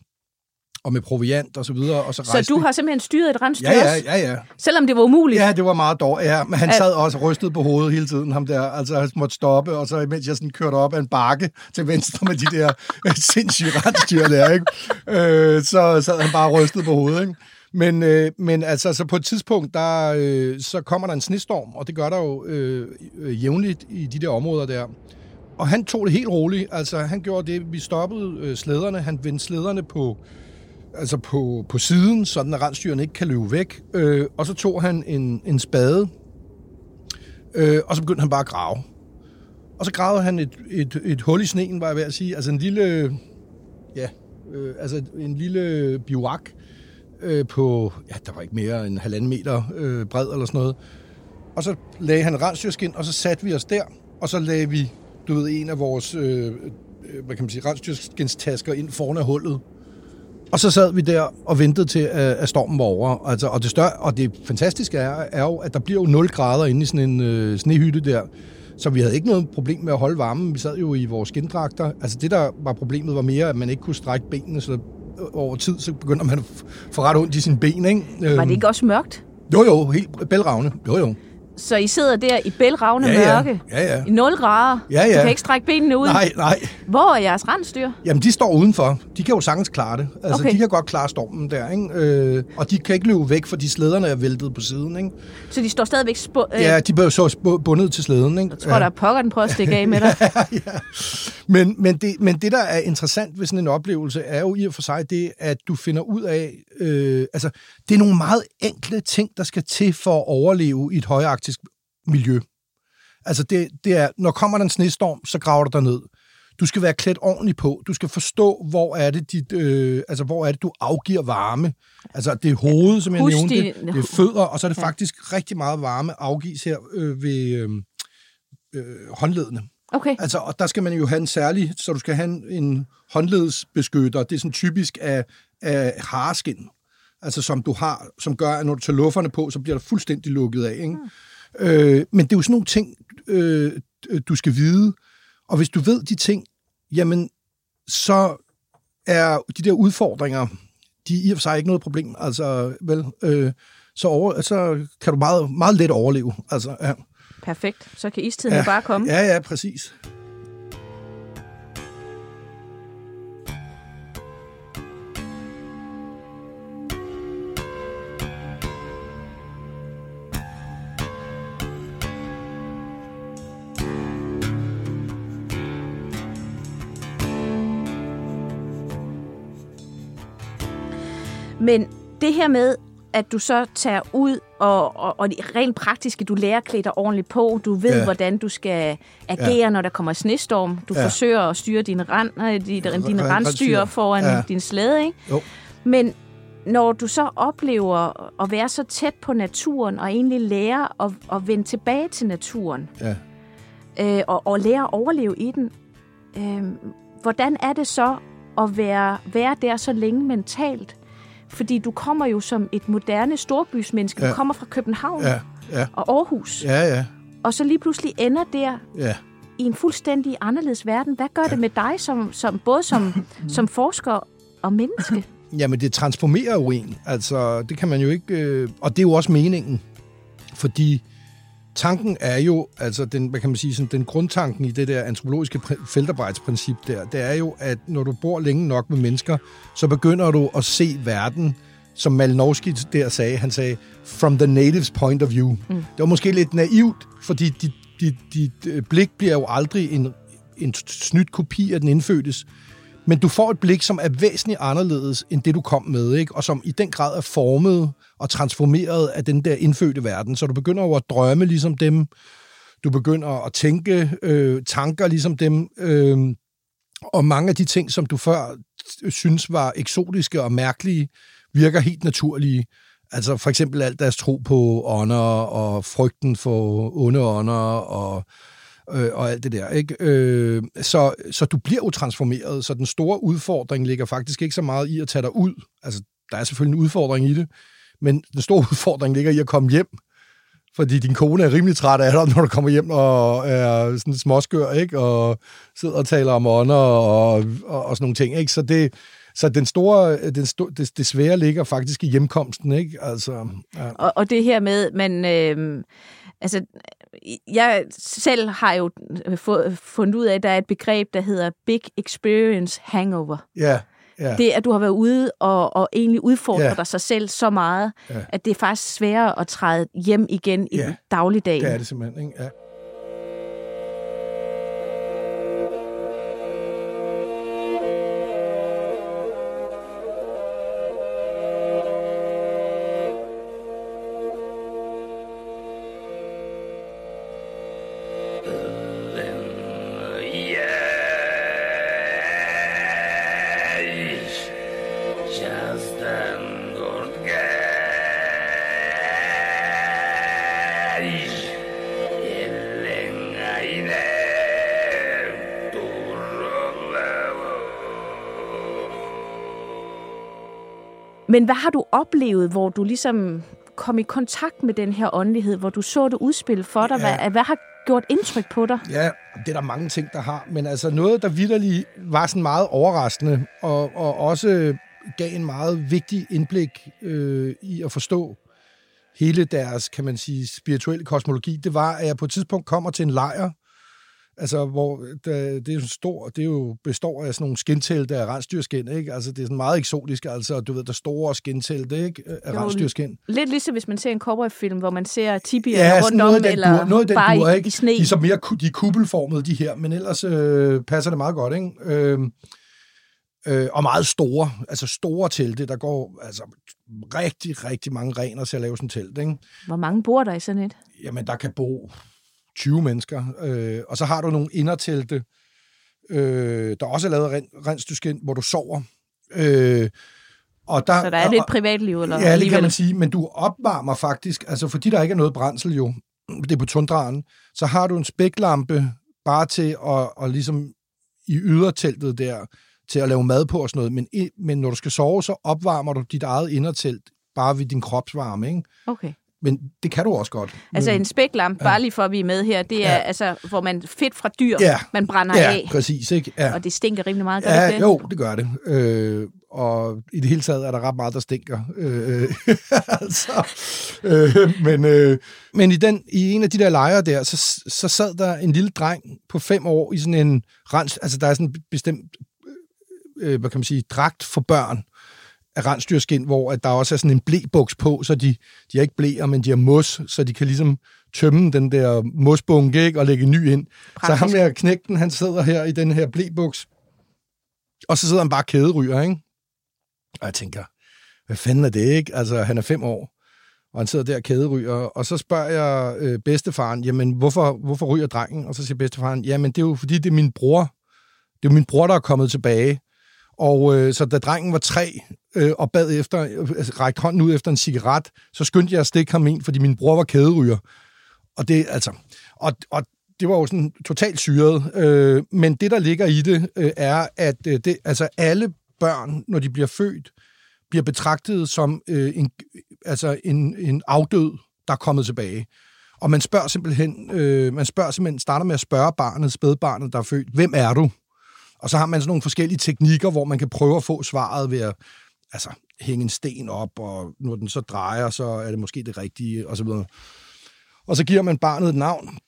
og med proviant og så videre. Og så, så du har simpelthen styret et rensdyr ja, ja, ja, ja. Selvom det var umuligt? Ja, det var meget dårligt. Ja, men han sad også rystet på hovedet hele tiden, ham der. Altså, han måtte stoppe, og så mens jeg sådan kørte op ad en bakke til venstre med de der sindssyge rensdyr der, ikke? Øh, så sad han bare rystet på hovedet, ikke? Men, øh, men altså, så på et tidspunkt, der, øh, så kommer der en snestorm, og det gør der jo øh, øh, jævnligt i de der områder der. Og han tog det helt roligt. Altså, han gjorde det, vi stoppede øh, slæderne, han vendte slæderne på altså på, på siden, så den rensdyrene ikke kan løbe væk. Øh, og så tog han en, en spade, øh, og så begyndte han bare at grave. Og så gravede han et, et, et hul i sneen, var jeg ved at sige. Altså en lille, ja, øh, altså en lille biwak øh, på, ja, der var ikke mere end halvanden meter øh, bred eller sådan noget. Og så lagde han rensdyrskin, og så satte vi os der, og så lagde vi, du ved, en af vores, øh, øh, hvad kan man sige, rensdyrskindstasker ind foran af hullet. Og så sad vi der og ventede til, at stormen var over. Altså, og, det større, og det fantastiske er, er jo, at der bliver jo 0 grader inde i sådan en øh, snehytte der. Så vi havde ikke noget problem med at holde varmen. Vi sad jo i vores skindragter. Altså det, der var problemet, var mere, at man ikke kunne strække benene, så over tid, så begynder man at få ret ondt i sine ben. Ikke? Var det øhm. ikke også mørkt? Jo, jo, helt bælragende. Jo, jo. Så I sidder der i bælragende ja, ja. mørke, ja, ja. i 0 grader. Ja, ja. Du kan ikke strække benene ud. Nej, nej. Hvor er jeres rensdyr? Jamen, de står udenfor. De kan jo sagtens klare det. Altså, okay. de kan godt klare stormen der, ikke? Øh, og de kan ikke løbe væk, fordi slæderne er væltet på siden, ikke? Så de står stadigvæk sp- øh... Ja, de bliver så bundet til slæden, ikke? Jeg tror, ja. der er pokker, den prøver at stikke af med dig. ja, ja. Men, men, det, men det, der er interessant ved sådan en oplevelse, er jo i og for sig det, at du finder ud af... Øh, altså, det er nogle meget enkle ting, der skal til for at overleve i et højaktisk miljø. Altså det, det er, når kommer der en snestorm, så graver du dig ned. Du skal være klædt ordentligt på. Du skal forstå, hvor er det, dit, øh, altså, hvor er det du afgiver varme. Altså, det er hovedet, som jeg Husk nævnte. De... Det er fødder, og så er det ja. faktisk rigtig meget varme afgives her øh, ved øh, øh, håndledene. Okay. Altså, og der skal man jo have en særlig, så du skal have en, en håndledsbeskytter. Det er sådan typisk af, af hareskin. Altså, som du har, som gør, at når du tager lufferne på, så bliver der fuldstændig lukket af, ikke? Hmm. Øh, men det er jo sådan nogle ting, øh, du skal vide. Og hvis du ved de ting, jamen, så er de der udfordringer, de er i og for sig ikke noget problem. Altså, vel, øh, så, over, så kan du meget, meget let overleve. Altså, ja. Perfekt. Så kan istiden ja. bare komme. Ja, ja, præcis. Men det her med, at du så tager ud, og, og, og det rent praktiske, du lærer at klæde dig ordentligt på, du ved, ja. hvordan du skal agere, ja. når der kommer snestorm, du ja. forsøger at styre dine, rand, dine, dine randstyre foran ja. din slæde, ikke? Jo. Men når du så oplever at være så tæt på naturen, og egentlig lære at, at vende tilbage til naturen, Ja. øh, og, og lære at overleve i den, øh, hvordan er det så at være, være der så længe mentalt? Fordi du kommer jo som et moderne storbysmenneske. Ja. Du kommer fra København Ja, ja, og Aarhus. ja, ja, Og så lige pludselig ender der ja. i en fuldstændig anderledes verden. Hvad gør ja. det med dig, som, som, både som, som forsker og menneske? Jamen, det transformerer jo en. Altså, det kan man jo ikke... Øh, og det er jo også meningen. Fordi tanken er jo, altså den, hvad kan man sige, sådan, den grundtanken i det der antropologiske pr- feltarbejdsprincip der, det er jo, at når du bor længe nok med mennesker, så begynder du at se verden, som Malinowski der sagde, han sagde, from the natives point of view. Mm. Det var måske lidt naivt, fordi dit, dit, dit øh, blik bliver jo aldrig en, en snydt kopi af den indfødtes, men du får et blik, som er væsentligt anderledes end det, du kom med, ikke? og som i den grad er formet og transformeret af den der indfødte verden. Så du begynder over at drømme ligesom dem, du begynder at tænke øh, tanker ligesom dem, øh, og mange af de ting, som du før øh, synes var eksotiske og mærkelige, virker helt naturlige. Altså for eksempel alt deres tro på ånder og frygten for onde ånder og øh, og alt det der. Ikke? Øh, så, så du bliver jo transformeret, så den store udfordring ligger faktisk ikke så meget i at tage dig ud. Altså, der er selvfølgelig en udfordring i det, men den store udfordring ligger i at komme hjem, fordi din kone er rimelig træt af dig, når du kommer hjem og er sådan småskør, ikke? og sidder og taler om ånder og, og, og sådan nogle ting. Ikke? Så det, så den store, den sto, det, det svære ligger faktisk i hjemkomsten, ikke? Altså, ja. og, og det her med, man... Øh, altså, jeg selv har jo få- fundet ud af, at der er et begreb, der hedder Big Experience Hangover. ja, ja. Det, at du har været ude og, og egentlig udfordre Ja. dig sig selv så meget, Ja. at det er faktisk sværere at træde hjem igen i Ja. dagligdagen. det er det simpelthen, ikke? Ja. Men hvad har du oplevet, hvor du ligesom kom i kontakt med den her åndelighed, hvor du så det udspil for dig? Ja. Hvad, hvad har gjort indtryk på dig? Ja, det er der mange ting, der har. Men altså noget, der vidderlig var sådan meget overraskende, og, og også gav en meget vigtig indblik øh, i at forstå hele deres, kan man sige, spirituelle kosmologi, det var, at jeg på et tidspunkt kommer til en lejr, altså hvor der, det er jo stor, det er jo består af sådan nogle skintelte af rensdyrskin, ikke? Altså det er sådan meget eksotisk, altså du ved, der store skintelte, ikke? Af Jo, rensdyrskin. Lidt ligesom hvis man ser en cowboyfilm, hvor man ser tibier Ja, rundt om, eller dur, noget bare dur, ikke? i sne. De er så mere de er kuppelformede, de her, men ellers øh, passer det meget godt, ikke? Øh, øh, og meget store, altså store telte, der går altså rigtig, rigtig mange rener til at lave sådan et telt, ikke? Hvor mange bor der i sådan et? Jamen, der kan bo 20 mennesker, øh, og så har du nogle indertelte, øh, der også er lavet af ren, rensdyrskin, hvor du sover. Øh, og der, Så der er lidt privatliv, eller Ja, det kan man sige, men du opvarmer faktisk, altså fordi der ikke er noget brændsel jo, det er på tundraen, så har du en spæklampe bare til at, at ligesom i yderteltet der, til at lave mad på og sådan noget, men, men når du skal sove, så opvarmer du dit eget indertelt bare ved din kropsvarme, ikke? Okay. Men det kan du også godt. Altså en spæklamp, bare lige for at vi er med her, det er Ja. altså, hvor man fedt fra dyr, Ja. man brænder Ja, af, præcis, ikke? Ja. og det stinker rimelig meget, gør Ja, det? jo, det gør det. Øh, og i det hele taget er der ret meget, der stinker. Øh, altså, øh, men, øh, men i, den, i en af de der lejre der, så, så sad der en lille dreng på fem år i sådan en rens... Altså, der er sådan en bestemt, øh, hvad kan man sige, dragt for børn af rensdyrskin, hvor at der også er sådan en blæbuks på, så de, de har ikke blæer, men de har mos, så de kan ligesom tømme den der mosbunke ikke, og lægge ny ind. Praktisk. Så ham der knægten, han sidder her i den her blæbuks, og så sidder han bare kæderyger, ikke? Og jeg tænker, hvad fanden er det, ikke? Altså, han er fem år, og han sidder der kæderyger, og så spørger jeg øh, bedstefaren, jamen, hvorfor, hvorfor ryger drengen? Og så siger bedstefaren, jamen, det er jo fordi, det er min bror. Det er min bror, der er kommet tilbage. Og øh, så da drengen var tre øh, og bad efter, altså, rækte hånden ud efter en cigaret, så skyndte jeg at stikke ham ind, fordi min bror var kæderyger. Og det, altså, og, og det var jo sådan totalt syret. Øh, men det, der ligger i det, øh, er, at øh, det, altså alle børn, når de bliver født, bliver betragtet som øh, en, altså en, en afdød, der er kommet tilbage. Og man spørger simpelthen, øh, man spørger simpelthen, starter med at spørge barnet, spædbarnet, der er født, hvem er du? Og så har man sådan nogle forskellige teknikker, hvor man kan prøve at få svaret ved at altså, hænge en sten op, og når den så drejer, så er det måske det rigtige, og så videre. Og så giver man barnet et navn,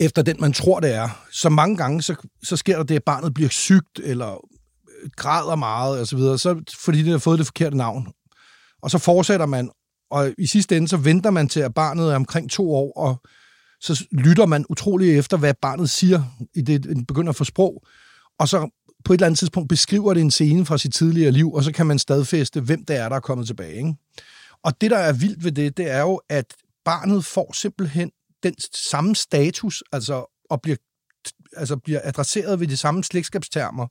efter den, man tror, det er. Så mange gange, så, så sker der det, at barnet bliver sygt, eller øh, græder meget, og så videre, så, fordi det har fået det forkerte navn. Og så fortsætter man, og i sidste ende, så venter man til, at barnet er omkring to år, og så lytter man utrolig efter, hvad barnet siger, i det, det begynder at få sprog, og så på et eller andet tidspunkt beskriver det en scene fra sit tidligere liv, og så kan man stadfæste, hvem det er, der er kommet tilbage. Ikke? Og det, der er vildt ved det, det er jo, at barnet får simpelthen den samme status, altså og bliver, altså bliver adresseret ved de samme slægtskabstermer,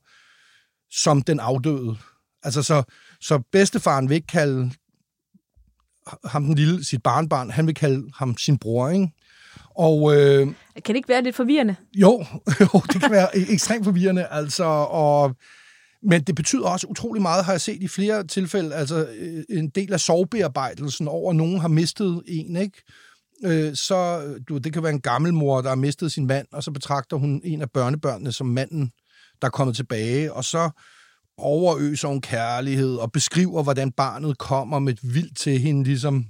som den afdøde. Altså så, så bedstefaren vil ikke kalde ham den lille, sit barnbarn, han vil kalde ham sin bror, ikke? Og, øh, kan det ikke være lidt forvirrende? Jo, jo det kan være ekstremt forvirrende, altså, og, men det betyder også utrolig meget, har jeg set i flere tilfælde, altså øh, en del af sorgbearbejdelsen over, at nogen har mistet en, ikke? Øh, så du, det kan være en gammel mor, der har mistet sin mand, og så betragter hun en af børnebørnene som manden, der er kommet tilbage, og så overøser hun kærlighed og beskriver, hvordan barnet kommer med et vildt til hende, ligesom,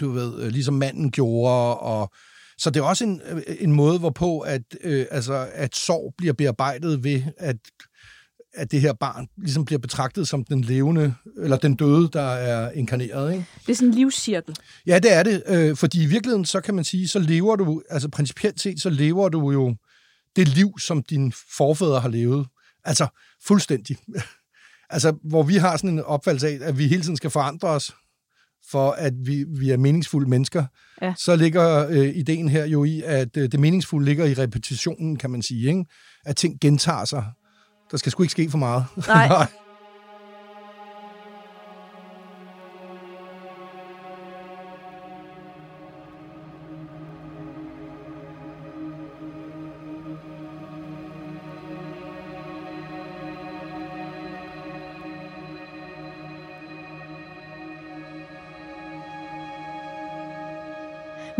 du ved, øh, ligesom manden gjorde, og så det er også en, øh, en måde, hvorpå at, øh, altså, at sorg bliver bearbejdet ved, at, at det her barn ligesom bliver betragtet som den levende, eller den døde, der er inkarneret. Ikke? Det er sådan en livscirkel. Ja, det er det. Øh, fordi i virkeligheden, så kan man sige, så lever du, altså principielt set, så lever du jo det liv, som dine forfædre har levet. Altså fuldstændig. altså, hvor vi har sådan en opfattelse af, at vi hele tiden skal forandre os, for at vi, vi er meningsfulde mennesker, ja. så ligger øh, ideen her jo i, at øh, det meningsfulde ligger i repetitionen, kan man sige. Ikke? At ting gentager sig. Der skal sgu ikke ske for meget. Nej.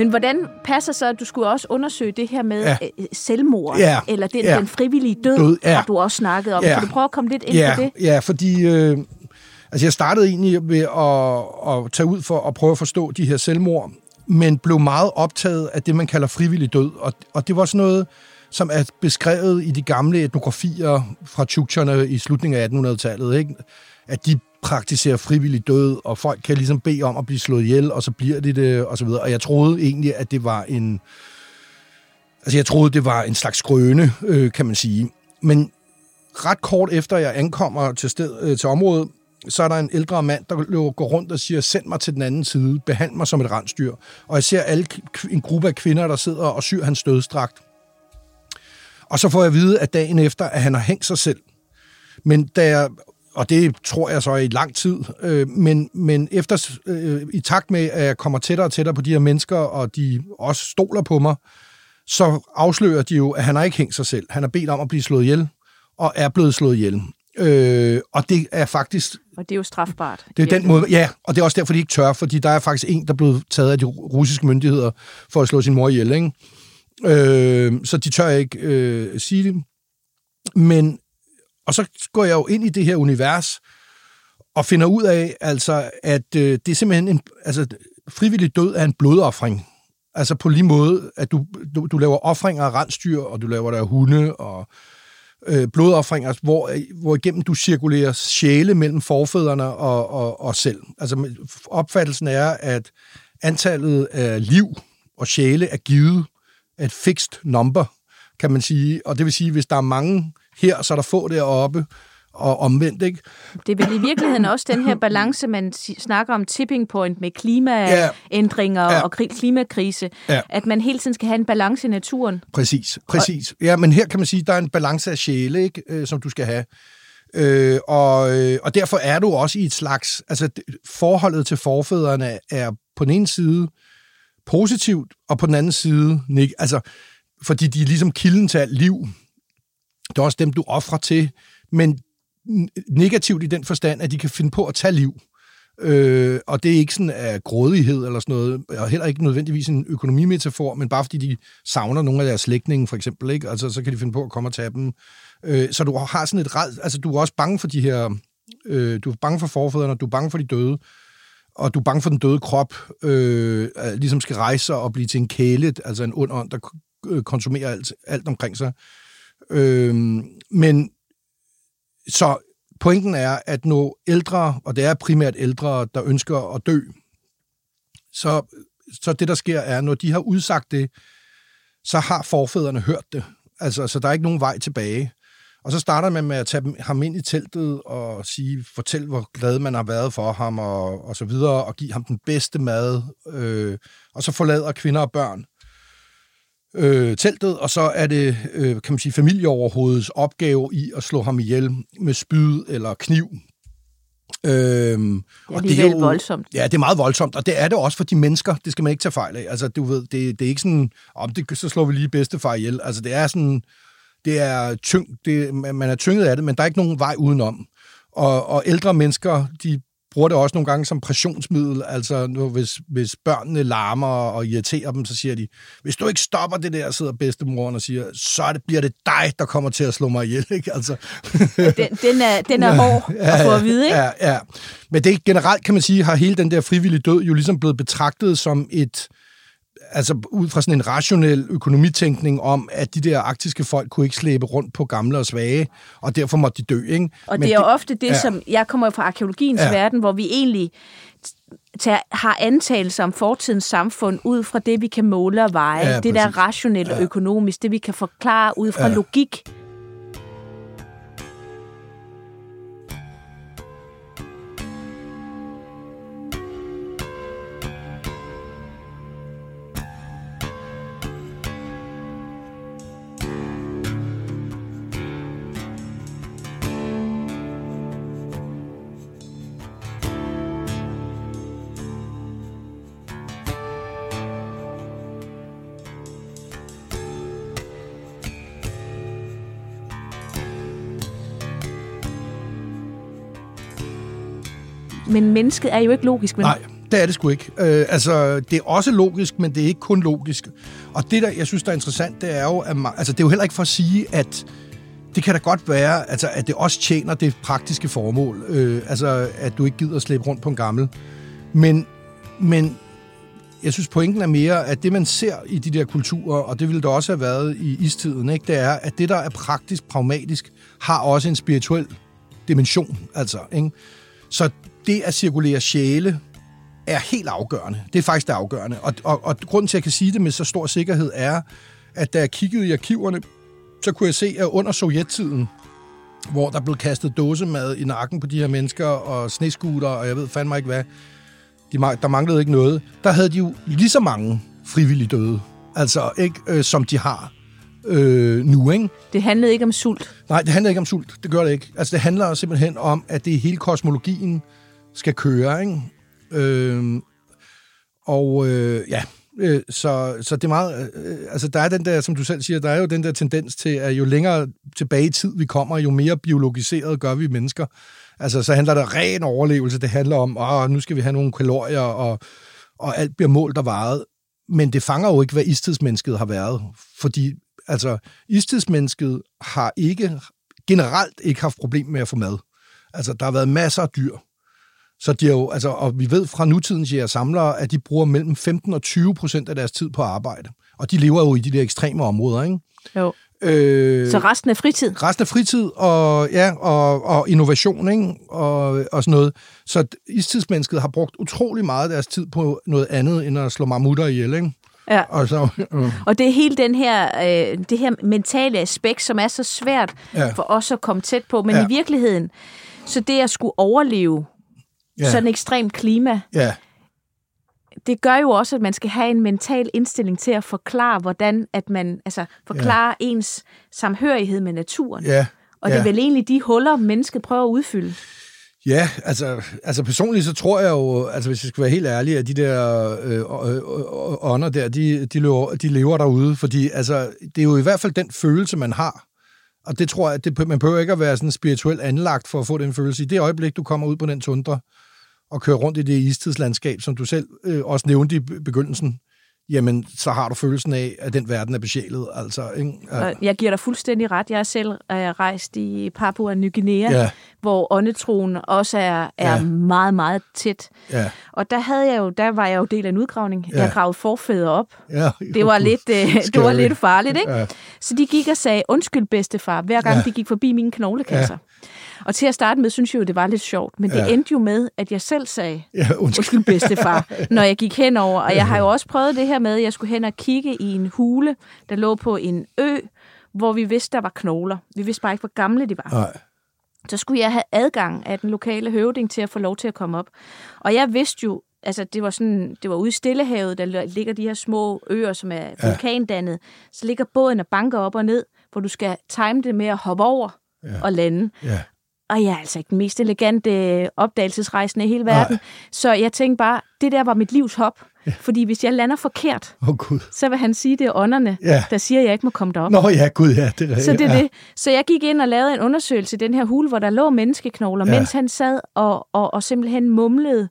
Men hvordan passer så, at du skulle også undersøge det her med ja. Øh, selvmord, ja. eller den, ja. den frivillige død, død ja. har du også snakket om. Ja. Kan du prøve at komme lidt ind ja. på det? Ja, fordi øh, altså jeg startede egentlig ved at, at tage ud for at prøve at forstå de her selvmord, men blev meget optaget af det, man kalder frivillig død. Og, og det var sådan noget, som er beskrevet i de gamle etnografier fra tjuktjerne i slutningen af 1800-tallet, ikke? At de praktiserer frivillig død, og folk kan ligesom bede om at blive slået ihjel, og så bliver de det, og så videre. Og jeg troede egentlig, at det var en... Altså, jeg troede, det var en slags skrøne, øh, kan man sige. Men ret kort efter, jeg ankommer til, sted, øh, til området, så er der en ældre mand, der går rundt og siger, send mig til den anden side, behandl mig som et rensdyr. Og jeg ser alle, en gruppe af kvinder, der sidder og syr hans dødstragt. Og så får jeg at vide, at dagen efter, at han har hængt sig selv. Men da jeg og det tror jeg så i lang tid, øh, men, men efter, øh, i takt med, at jeg kommer tættere og tættere på de her mennesker, og de også stoler på mig, så afslører de jo, at han har ikke hængt sig selv. Han har bedt om at blive slået ihjel, og er blevet slået ihjel. Øh, og det er faktisk... Og det er jo strafbart. Det er den måde, ja, og det er også derfor, de ikke tør, fordi der er faktisk en, der er blevet taget af de russiske myndigheder for at slå sin mor ihjel, ikke? Øh, så de tør ikke øh, sige det. Men og så går jeg jo ind i det her univers og finder ud af, altså, at øh, det er simpelthen en, altså, frivillig død er en blodoffring. Altså på lige måde, at du, du, du laver offringer af rensdyr, og du laver der hunde, og øh, blodoffringer, altså, hvor, hvor igennem du cirkulerer sjæle mellem forfædrene og, og, og selv. Altså opfattelsen er, at antallet af liv og sjæle er givet af et fixed number, kan man sige. Og det vil sige, hvis der er mange her, så er der få deroppe, og omvendt, ikke? Det er vel i virkeligheden også den her balance, man snakker om tipping point med klimaændringer Ja. ja. og kri- klimakrise, Ja. at man hele tiden skal have en balance i naturen. Præcis, præcis. Ja, men her kan man sige, at der er en balance af sjæle, ikke, øh, som du skal have. Øh, og, øh, og derfor er du også i et slags... Altså, forholdet til forfædrene er på den ene side positivt, og på den anden side... neg- Altså, fordi de er ligesom kilden til alt liv. Det er også dem, du offrer til, men negativt i den forstand, at de kan finde på at tage liv. Øh, og det er ikke sådan af grådighed eller sådan noget, og heller ikke nødvendigvis en økonomimetafor, men bare fordi de savner nogle af deres slægtninge, for eksempel, ikke? Altså, så kan de finde på at komme og tage dem. Øh, så du har sådan et red, altså du er også bange for de her, øh, du er bange for forfædrene, du er bange for de døde, og du er bange for den døde krop, øh, ligesom skal rejse sig og blive til en kæle, altså en ond ånd, der øh, konsumerer alt, alt omkring sig. Øh, men så pointen er, at når ældre, og det er primært ældre, der ønsker at dø, så, så det, der sker, er, når de har udsagt det, så har forfædrene hørt det. Altså, så der er ikke nogen vej tilbage. Og så starter man med at tage ham ind i teltet og sige, fortæl, hvor glad man har været for ham, og, og så videre, og give ham den bedste mad. Øh, og så forlader kvinder og børn øh, teltet, og så er det, øh, kan man sige, familieoverhovedets opgave i at slå ham ihjel med spyd eller kniv. Øhm, Det er alligevel voldsomt. Ja, det er meget voldsomt, og det er det også for de mennesker, det skal man ikke tage fejl af. Altså, du ved, det, det er ikke sådan, om det, så slår vi lige bedstefar ihjel. Altså, det er sådan, det er tyng, det, man man er tynget af det, men der er ikke nogen vej udenom. Og, og ældre mennesker, de bruger det også nogle gange som pressionsmiddel. Altså, nu, hvis, hvis børnene larmer og irriterer dem, så siger de, hvis du ikke stopper det der, sidder bedstemoren og siger, så det, bliver det dig, der kommer til at slå mig ihjel. Ikke? Altså, Den, den, er, den er hård at få at vide, ikke? Ja, ja. Men det generelt, kan man sige, har hele den der frivillige død jo ligesom blevet betragtet som et, altså ud fra sådan en rationel økonomitænkning om, at de der arktiske folk kunne ikke slæbe rundt på gamle og svage, og derfor måtte de dø, ikke? Og Men det er jo ofte det, ja. ja. som... Jeg kommer fra arkeologiens Ja. ja. verden, hvor vi egentlig tager, har antagelser om fortidens samfund ud fra det, vi kan måle og veje. Ja, Ja, det der præcis. rationelt og økonomisk, det vi kan forklare ud fra Ja. ja. logik. Men mennesket er jo ikke logisk, men Nej, det er det sgu ikke. Øh, altså, det er også logisk, men det er ikke kun logisk. Og det, der jeg synes, der er interessant, det er jo, at man, altså, det er jo heller ikke for at sige, at det kan da godt være, altså, at det også tjener det praktiske formål. Øh, altså, at du ikke gider at slæbe rundt på en gammel. Men, men jeg synes, pointen er mere, at det, man ser i de der kulturer, og det ville det også have været i istiden, ikke, det er, at det, der er praktisk, pragmatisk, har også en spirituel dimension. Altså, ikke? Så det at cirkulere sjæle er helt afgørende. Det er faktisk det afgørende. Og, og, og grunden til, at jeg kan sige det med så stor sikkerhed, er, at da jeg kiggede i arkiverne, så kunne jeg se, at under sovjettiden, hvor der blev kastet dåsemad i nakken på de her mennesker, og sneskuter, og jeg ved fandme ikke hvad, de, der manglede ikke noget, der havde de jo lige så mange frivillige døde, altså ikke, øh, som de har øh, nu, ikke? det handlede ikke om sult. Nej, det handler ikke om sult. Det gør det ikke. Altså, det handler simpelthen om, at det hele kosmologien skal køre, ikke? Øh, og øh, ja, øh, så, så det er meget... Øh, altså, der er den der, som du selv siger, der er jo den der tendens til, at jo længere tilbage i tid vi kommer, jo mere biologiseret gør vi mennesker. Altså, så handler det ren overlevelse. Det handler om, åh, nu skal vi have nogle kalorier, og, og alt bliver målt og varet. Men det fanger jo ikke, hvad istidsmennesket har været. Fordi altså, istidsmennesket har ikke generelt ikke haft problem med at få mad. Altså, der har været masser af dyr. Så de er jo, altså, og vi ved fra nutidens jæger samlere, at de bruger mellem 15 og 20 procent af deres tid på arbejde. Og de lever jo i de der ekstreme områder, ikke? Jo. Øh, Så resten af fritid. resten af fritid og, ja, og, og innovation ikke? Og, og sådan noget. Så istidsmennesket har brugt utrolig meget af deres tid på noget andet, end at slå mammutter ihjel. Ikke? Ja. Og så, øh, Og det er hele den her, øh, det her mentale aspekt, som er så svært Ja. for os at komme tæt på. Men Ja. i virkeligheden, så det at skulle overleve ja, sådan et ekstremt klima, ja, det gør jo også, at man skal have en mental indstilling til at forklare, hvordan at man, altså forklare ja. ens samhørighed med naturen. ja. Og ja. det er vel egentlig de huller, mennesket prøver at udfylde. Ja, altså, altså personligt så tror jeg jo, altså hvis jeg skal være helt ærlig, at de der øh, øh, øh, øh ånder der, de, de, lever, de lever derude, fordi altså, det er jo i hvert fald den følelse, man har. Og det tror jeg, det, man behøver ikke at være sådan spirituelt anlagt for at få den følelse. I det øjeblik, du kommer ud på den tundra og kører rundt i det istidslandskab, som du selv øh, også nævnte i begyndelsen, jamen, så har du følelsen af, at den verden er besjælet. Altså, ikke? Ja. Jeg giver dig fuldstændig ret. Jeg er selv øh, rejst i Papua Ny Guinea, Ja. hvor åndetroen også er, er Ja. meget, meget tæt. Ja, Og der, havde jeg jo, der var jeg jo del af en udgravning. Ja. Jeg gravede forfædre op. ja. Det var, lidt, øh, det var lidt farligt, ikke? Ja. Så de gik og sagde, undskyld bedstefar, hver gang ja. de gik forbi mine knoglekasser. Ja. Og til at starte med, synes jeg jo, det var lidt sjovt. Men det Ja. endte jo med, at jeg selv sagde, Ja, undskyld. undskyld bedstefar, når jeg gik henover. Og jeg har jo også prøvet det her med, at jeg skulle hen og kigge i en hule, der lå på en ø, hvor vi vidste, der var knogler. Vi vidste bare ikke, hvor gamle de var. Nej. Så skulle jeg have adgang af den lokale høvding til at få lov til at komme op. Og jeg vidste jo, altså det var sådan, det var ude i Stillehavet, der ligger de her små øer, som er vulkandannet. Så ligger båden og banker op og ned, hvor du skal time det med at hoppe over ja. og lande. Ja. Og jeg er altså ikke den mest elegante opdagelsesrejsende i hele verden. Nej. Så jeg tænkte bare, det der var mit livs hop. Ja. Fordi hvis jeg lander forkert, oh, Gud. så vil han sige, det er ånderne, Ja. der siger, at jeg ikke må komme derop. Nå ja, gud ja, det er Så det er ja. det. Så jeg gik ind og lavede en undersøgelse i den her hule, hvor der lå menneskeknogler, Ja. mens han sad og, og, og simpelthen mumlede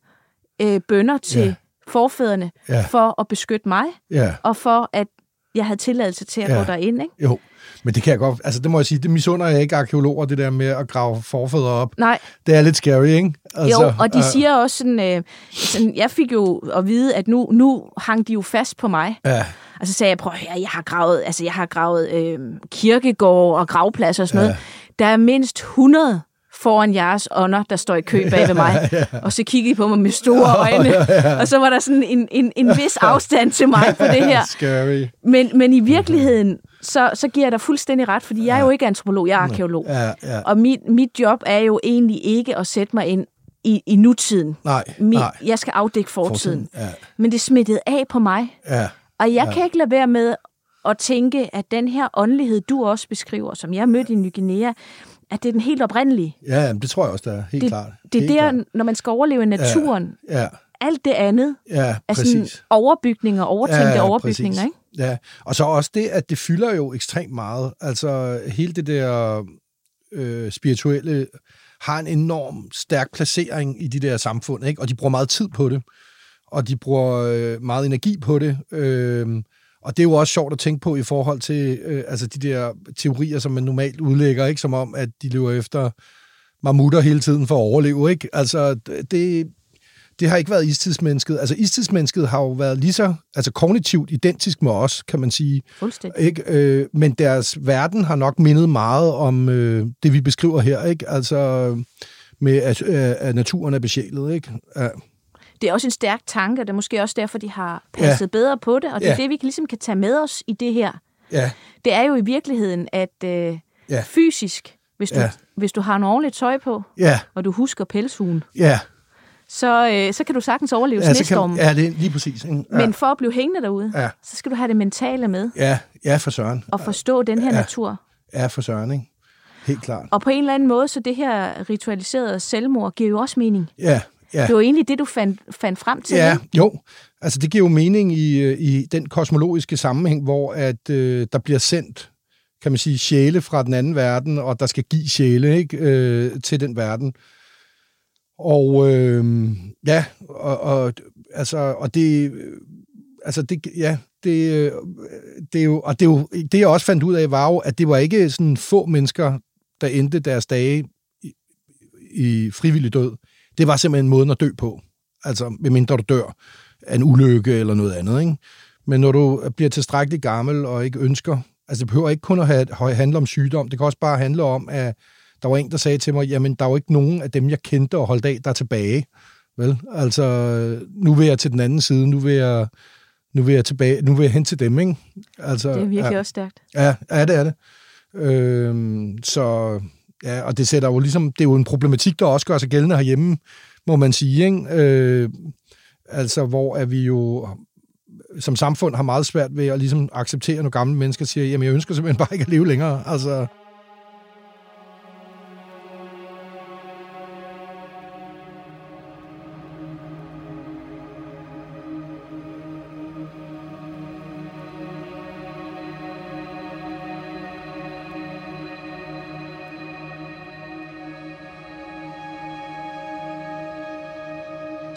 øh, bønder til Ja. forfædrene Ja. for at beskytte mig, Ja, og for at jeg havde tilladelse til at ja. gå derind. Ikke? jo. Men det kan jeg godt, altså det må jeg sige, det misunder jeg ikke arkeologer, det der med at grave forfædre op. Nej, Det er lidt scary, ikke? altså, jo, og de øh, siger også sådan, øh, sådan, jeg fik jo at vide, at nu, nu hang de jo fast på mig. Ja, Og så sagde jeg, prøv at høre, jeg har gravet, altså jeg har gravet øh, kirkegård og gravpladser og sådan noget. Der er mindst 100 foran jeres ånder, der står i kø bag ved mig. Og så kiggede I på mig med store øjne. Og så var der sådan en, en, en vis afstand til mig på det her. scary. Men, men i virkeligheden, så, så giver jeg dig fuldstændig ret, fordi jeg er jo ikke antropolog, jeg er arkeolog. Ja, ja. Og mit, mit job er jo egentlig ikke at sætte mig ind i, i nutiden. Nej, Mit, nej. jeg skal afdække fortiden. Ja, Men det smittede af på mig. ja, Og jeg ja. kan ikke lade være med at tænke, at den her åndelighed, du også beskriver, som jeg mødte i Ny Guinea, at det er den helt oprindelige. ja, det tror jeg også, der er. Helt Det, klart. det er Helt der, klart. når man skal overleve i naturen. Ja, Alt det andet ja, er sådan præcis. overbygninger, overtænkte ja, overbygninger. præcis. Ikke? Ja, og så også det, at det fylder jo ekstremt meget. Altså hele det der øh, spirituelle har en enorm stærk placering i de der samfund, ikke? og de bruger meget tid på det, og de bruger øh, meget energi på det. Øh, og det er jo også sjovt at tænke på i forhold til øh, altså de der teorier, som man normalt udlægger, ikke som om, at de lever efter mammutter hele tiden for at overleve. Ikke? Altså, det, det har ikke været istidsmennesket. Altså, istidsmennesket har jo været lige så altså, kognitivt identisk med os, kan man sige. Fuldstændig. Ikke? Øh, men deres verden har nok mindet meget om øh, det, vi beskriver her. Ikke? Altså, med at, øh, at naturen er besjælet. Ikke? Ja. Det er også en stærk tanke, og det er måske også derfor, de har passet ja. bedre på det, og det er Ja. det, vi ligesom kan tage med os i det her. Ja, Det er jo i virkeligheden, at øh, Ja. fysisk, hvis du, Ja. hvis du har en ordentligt tøj på, ja, og du husker pelshuen, ja. Så, øh, så kan du sagtens overleve ja, snestormen. kan, ja det er lige præcis. Ikke? Ja. Men for at blive hængende derude, Ja. så skal du have det mentale med, ja, ja, for søren. og forstå den her Ja. natur. Ja, for søren, ikke? Helt klart. Og på en eller anden måde, så det her ritualiserede selvmord giver jo også mening. Ja, ja. Det var egentlig det, du fandt, fandt frem til. Ja, ikke? jo. Altså, det giver jo mening i, øh, i den kosmologiske sammenhæng, hvor at øh, der bliver sendt, kan man sige, sjæle fra den anden verden, og der skal give sjæle ikke, øh, til den verden. Og øh, ja, og, og, altså, og det, øh, altså det, ja, det, øh, det er jo, og det, er jo, det jeg også fandt ud af, var jo, at det var ikke sådan få mennesker, der endte deres dage i, i frivillig død. Det var simpelthen måden at dø på. Altså, medmindre du dør af en ulykke eller noget andet, ikke? Men når du bliver tilstrækkeligt gammel og ikke ønsker, altså det behøver ikke kun at have, handle om sygdom, det kan også bare handle om, at der var en, der sagde til mig, jamen der er jo ikke nogen af dem, jeg kendte og holdt af, der er tilbage. Vel? Altså, nu vil jeg til den anden side, nu vil jeg nu vil jeg tilbage, nu vil jeg hen til dem, ikke? Altså, Det er virkelig ja, også stærkt. Ja, ja, det er det. Øhm, så, ja, og det sætter jo ligesom, det er jo en problematik, der også gør sig gældende herhjemme, må man sige, ikke? Øh, altså, hvor er vi jo som samfund har meget svært ved at ligesom acceptere, når gamle mennesker siger, jamen jeg ønsker simpelthen bare ikke at leve længere. Altså,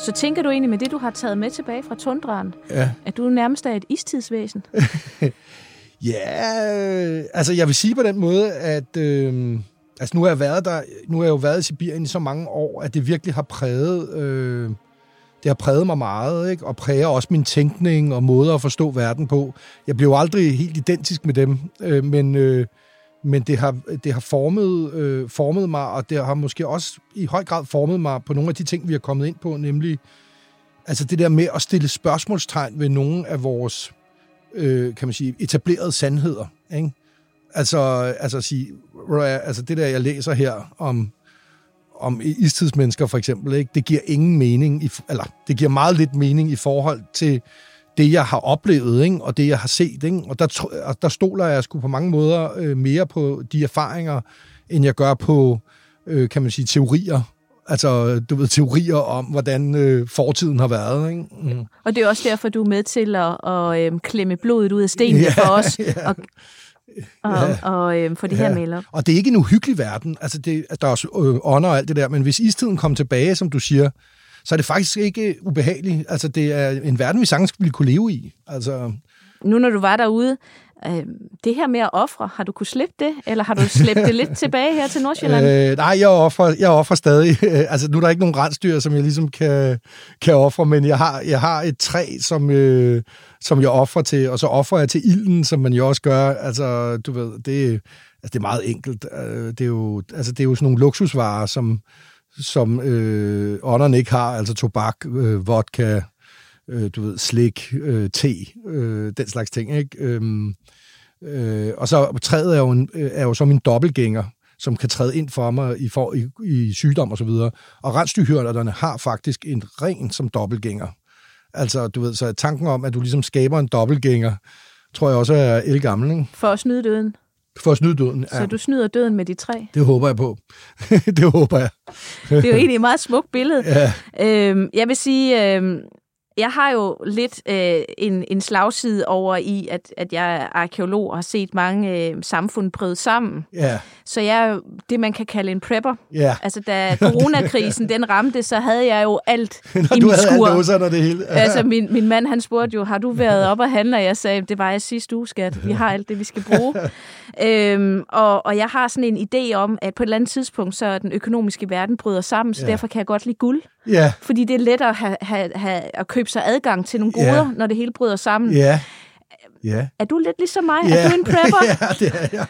Så tænker du egentlig med det, du har taget med tilbage fra tundraen, ja. at du nærmest er et istidsvæsen? Ja, øh, altså jeg vil sige på den måde, at øh, altså nu har jeg været der, nu har jeg jo været i Sibirien i så mange år, at det virkelig har præget, øh, det har præget mig meget, ikke? og præger også min tænkning og måde at forstå verden på. Jeg blev aldrig helt identisk med dem, øh, men, øh, men det har, det har formet, øh, formet mig, og det har måske også i høj grad formet mig på nogle af de ting, vi har kommet ind på, nemlig altså det der med at stille spørgsmålstegn ved nogle af vores øh, kan man sige, etablerede sandheder. Ikke? Altså, altså at sige, altså det der, jeg læser her om, om istidsmennesker for eksempel, ikke? det giver ingen mening, i, eller det giver meget lidt mening i forhold til det, jeg har oplevet, ikke? og det, jeg har set. Ikke? Og, der, og der stoler jeg sgu på mange måder øh, mere på de erfaringer, end jeg gør på, øh, kan man sige, teorier altså, du ved, teorier om, hvordan øh, fortiden har været. Ikke? Mm. Og det er også derfor, du er med til at, at øh, klemme blodet ud af stenene ja, for os, ja. og, og, ja. og øh, få det ja. her op. Og det er ikke en uhyggelig verden. Altså, det, der er også øh, ånder og alt det der, men hvis istiden kommer tilbage, som du siger, så er det faktisk ikke ubehageligt. Altså, det er en verden, vi sagtens ville kunne leve i. Altså, nu når du var derude, øh, det her med at ofre, har du kunne slippe det, eller har du slæbt det lidt tilbage her til Nordsjælland? Øh, nej, jeg offrer, jeg offrer stadig. altså, nu er der ikke nogen rensdyr, som jeg ligesom kan, kan ofre, men jeg har, jeg har et træ, som, øh, som jeg offrer til, og så offrer jeg til ilden, som man jo også gør. Altså, du ved, det, altså, det er meget enkelt. Øh, det er jo, altså, det er jo sådan nogle luksusvarer, som, som øh, ånderne ikke har, altså tobak, øh, vodka, øh, du ved, slik, øh, te, øh, den slags ting, ikke? Øhm, øh, og så træet er jo, en, øh, er jo som en dobbeltgænger, som kan træde ind for mig i, for, i, i sygdom og så videre. Og rensdyrhyrderne har faktisk en ren som dobbeltgænger. Altså, du ved, så tanken om, at du ligesom skaber en dobbeltgænger, tror jeg også er elgammel, ikke? For at snyde døden. For at snyde døden, ja. Så du snyder døden med de tre? Det håber jeg på. det håber jeg. det er jo egentlig et meget smukt billede. Ja. Øhm, jeg vil sige, øhm, jeg har jo lidt øh, en, en slagside over i, at, at jeg er arkeolog og har set mange øh, samfund bryde sammen. Yeah. Så jeg er jo det, man kan kalde en prepper. Yeah. Altså, da coronakrisen den ramte, så havde jeg jo alt Når i du min havde skur. alle og det hele. altså, min, min mand, han spurgte jo, har du været op og handle? Og jeg sagde, det var jeg sidste uge, skat. Vi har alt det, vi skal bruge. øhm, og, og jeg har sådan en idé om, at på et eller andet tidspunkt, så den økonomiske verden bryder sammen, så Ja. derfor kan jeg godt lide guld. Ja, Fordi det er lettere at, have, have, have, at købe sig adgang til nogle Ja. goder, når det hele bryder sammen. ja. Ja. Er du lidt ligesom mig? Er du en prepper? ja, det er jeg.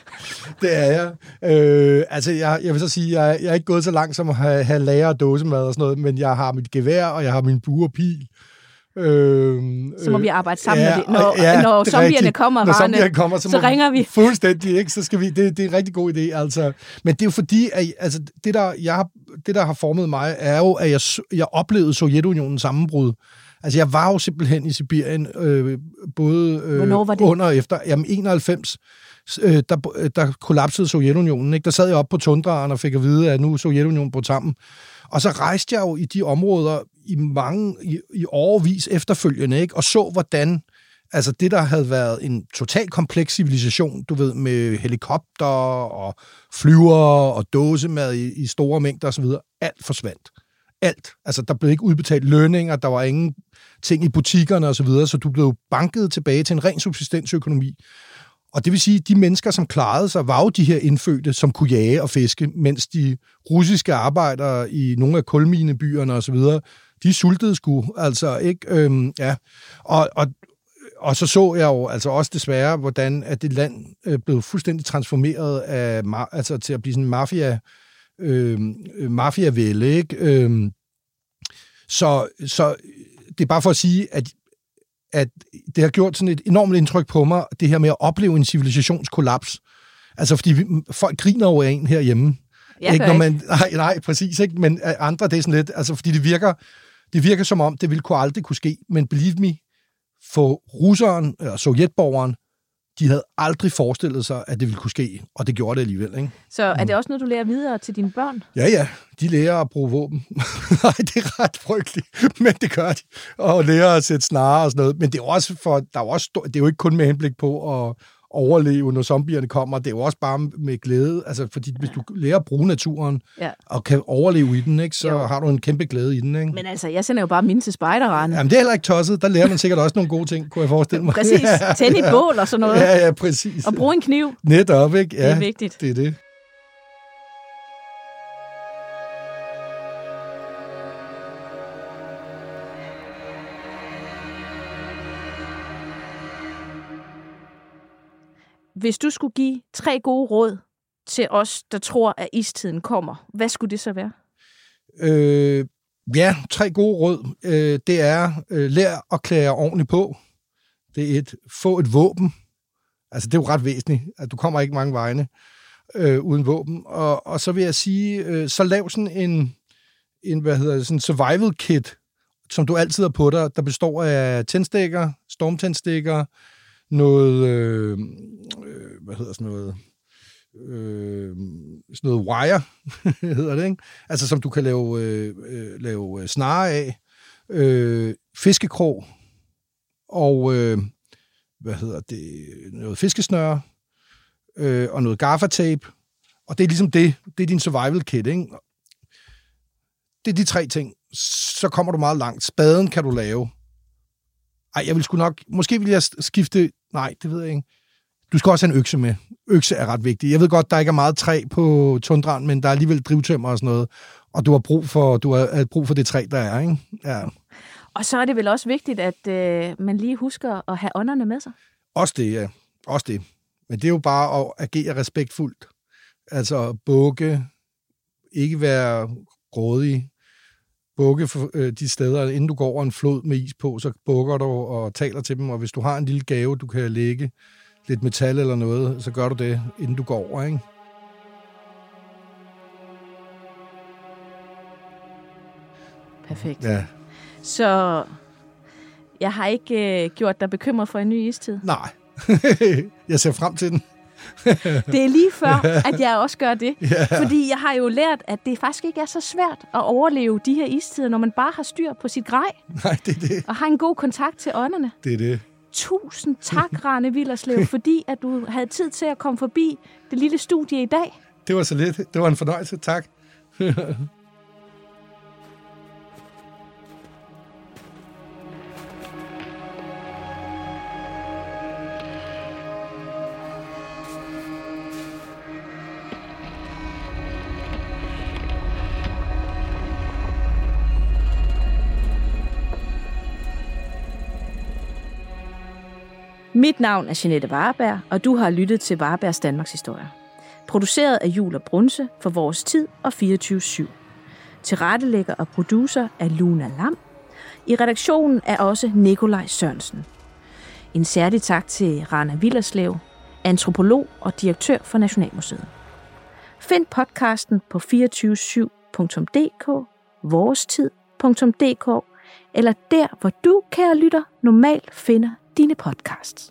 Det er jeg. Øh, altså, jeg, jeg vil så sige, jeg, jeg er ikke gået så langt som at have, have lager og dåsemad og sådan noget, men jeg har mit gevær, og jeg har min bue og pil. Øh, Så må vi arbejde sammen, ja, når, det, når, ja, når er zombierne rigtigt. kommer, Når zombierne kommer, så, så ringer vi. Fuldstændig, ikke? Så skal vi, det, det er en rigtig god idé, altså. Men det er jo fordi, at altså, det, der, jeg har, det, der har formet mig, er jo, at jeg, jeg oplevede Sovjetunionens sammenbrud. Altså, jeg var jo simpelthen i Sibirien, øh, både øh, under og efter. Jamen, 91, øh, der, der kollapsede Sovjetunionen. Ikke? Der sad jeg op på tundraen og fik at vide, at nu er Sovjetunionen på sammen. Og så rejste jeg jo i de områder i mange, i, i overvis efterfølgende, ikke? og så, hvordan altså det, der havde været en total kompleks civilisation, du ved, med helikopter og flyver og dåsemad i, i store mængder osv., alt forsvandt. Alt. Altså, der blev ikke udbetalt lønninger, der var ingen ting i butikkerne osv., så, videre, så du blev banket tilbage til en ren subsistensøkonomi. Og det vil sige, at de mennesker, som klarede sig, var jo de her indfødte, som kunne jage og fiske, mens de russiske arbejdere i nogle af kulminebyerne osv., de sultede sgu, altså ikke, øhm, ja. Og, og, og så så jeg jo altså også desværre, hvordan at det land øh, blev fuldstændig transformeret af, altså til at blive sådan en mafia, øhm, øh, mafiavælde, ikke? Øh, så, så det er bare for at sige, at at det har gjort sådan et enormt indtryk på mig, det her med at opleve en civilisationskollaps. Altså, fordi vi, folk griner over en herhjemme. Jeg ikke, når man, nej, nej, præcis, ikke? Men øh, andre, det er sådan lidt, altså, fordi det virker, det virker som om, det ville kunne aldrig kunne ske. Men believe me, for russeren og sovjetborgeren, de havde aldrig forestillet sig, at det ville kunne ske, og det gjorde det alligevel, ikke? Så er det også noget, du lærer videre til dine børn? Ja, ja, de lærer at bruge våben. Nej, det er ret frygteligt, men det gør de. Og lærer at sætte snare og sådan noget. Men det er også for, der er også, det er jo ikke kun med henblik på at overleve, når zombierne kommer. Det er jo også bare med glæde. Altså, fordi hvis du lærer at bruge naturen Ja. og kan overleve i den, ikke, så Jo. har du en kæmpe glæde i den. Ikke? Men altså, jeg sender jo bare mine til spejderranden. Jamen, det er heller ikke tosset. Der lærer man sikkert også nogle gode ting, kunne jeg forestille mig. Præcis. Tænde et bål og sådan noget. Ja, ja, præcis. Og bruge en kniv. Netop, ikke? Ja, Det er vigtigt. det er det. Hvis du skulle give tre gode råd til os, der tror, at istiden kommer, hvad skulle det så være? Øh, ja, tre gode råd. Øh, det er, øh, lær at klæde jer ordentligt på. Det er et, få et våben. Altså, det er jo ret væsentligt, at du kommer ikke mange vegne øh, uden våben. Og, og så vil jeg sige, øh, så lav sådan en, en, hvad hedder det, sådan survival kit, som du altid har på dig, der består af tændstikker, stormtændstikker, noget, øh, øh, hvad hedder sådan noget, øh, sådan noget wire, hedder det, ikke? Altså, som du kan lave, øh, øh lave øh, snare af, øh, fiskekrog, og, øh, hvad hedder det, noget fiskesnøre, øh, og noget gaffatape, og det er ligesom det, det er din survival kit, ikke? Det er de tre ting. Så kommer du meget langt. Spaden kan du lave. Ej, jeg vil sgu nok... Måske vil jeg skifte... Nej, det ved jeg ikke. Du skal også have en økse med. Økse er ret vigtig. Jeg ved godt, der ikke er meget træ på tundraen, men der er alligevel drivtømmer og sådan noget. Og du har brug for, du har brug for det træ, der er, ikke? Ja. Og så er det vel også vigtigt, at øh, man lige husker at have ånderne med sig. Også det, ja. Også det. Men det er jo bare at agere respektfuldt. Altså bukke, ikke være grådig, bukke for, øh, de steder, inden du går over en flod med is på, så bukker du og taler til dem, og hvis du har en lille gave, du kan lægge lidt metal eller noget, så gør du det, inden du går over, ikke? Perfekt. Ja. Så jeg har ikke øh, gjort dig bekymret for en ny istid. Nej. jeg ser frem til den. Det er lige før, at jeg også gør det. Fordi jeg har jo lært, at det faktisk ikke er så svært at overleve de her istider, når man bare har styr på sit grej Nej, det er det. og har en god kontakt til ånderne. Det er det. Tusind tak, Rane Villerslev, fordi at du havde tid til at komme forbi det lille studie i dag. Det var så lidt. Det var en fornøjelse. Tak. Mit navn er Jeanette Varberg, og du har lyttet til Varbergs Danmarks Historie. Produceret af Jul og Brunse for Vores Tid og 24-7. Tilrettelægger og producer er Luna Lam. I redaktionen er også Nikolaj Sørensen. En særlig tak til Rana Villerslev, antropolog og direktør for Nationalmuseet. Find podcasten på 247.dk, vorestid.dk eller der, hvor du, kære lytter, normalt finder dine podcasts.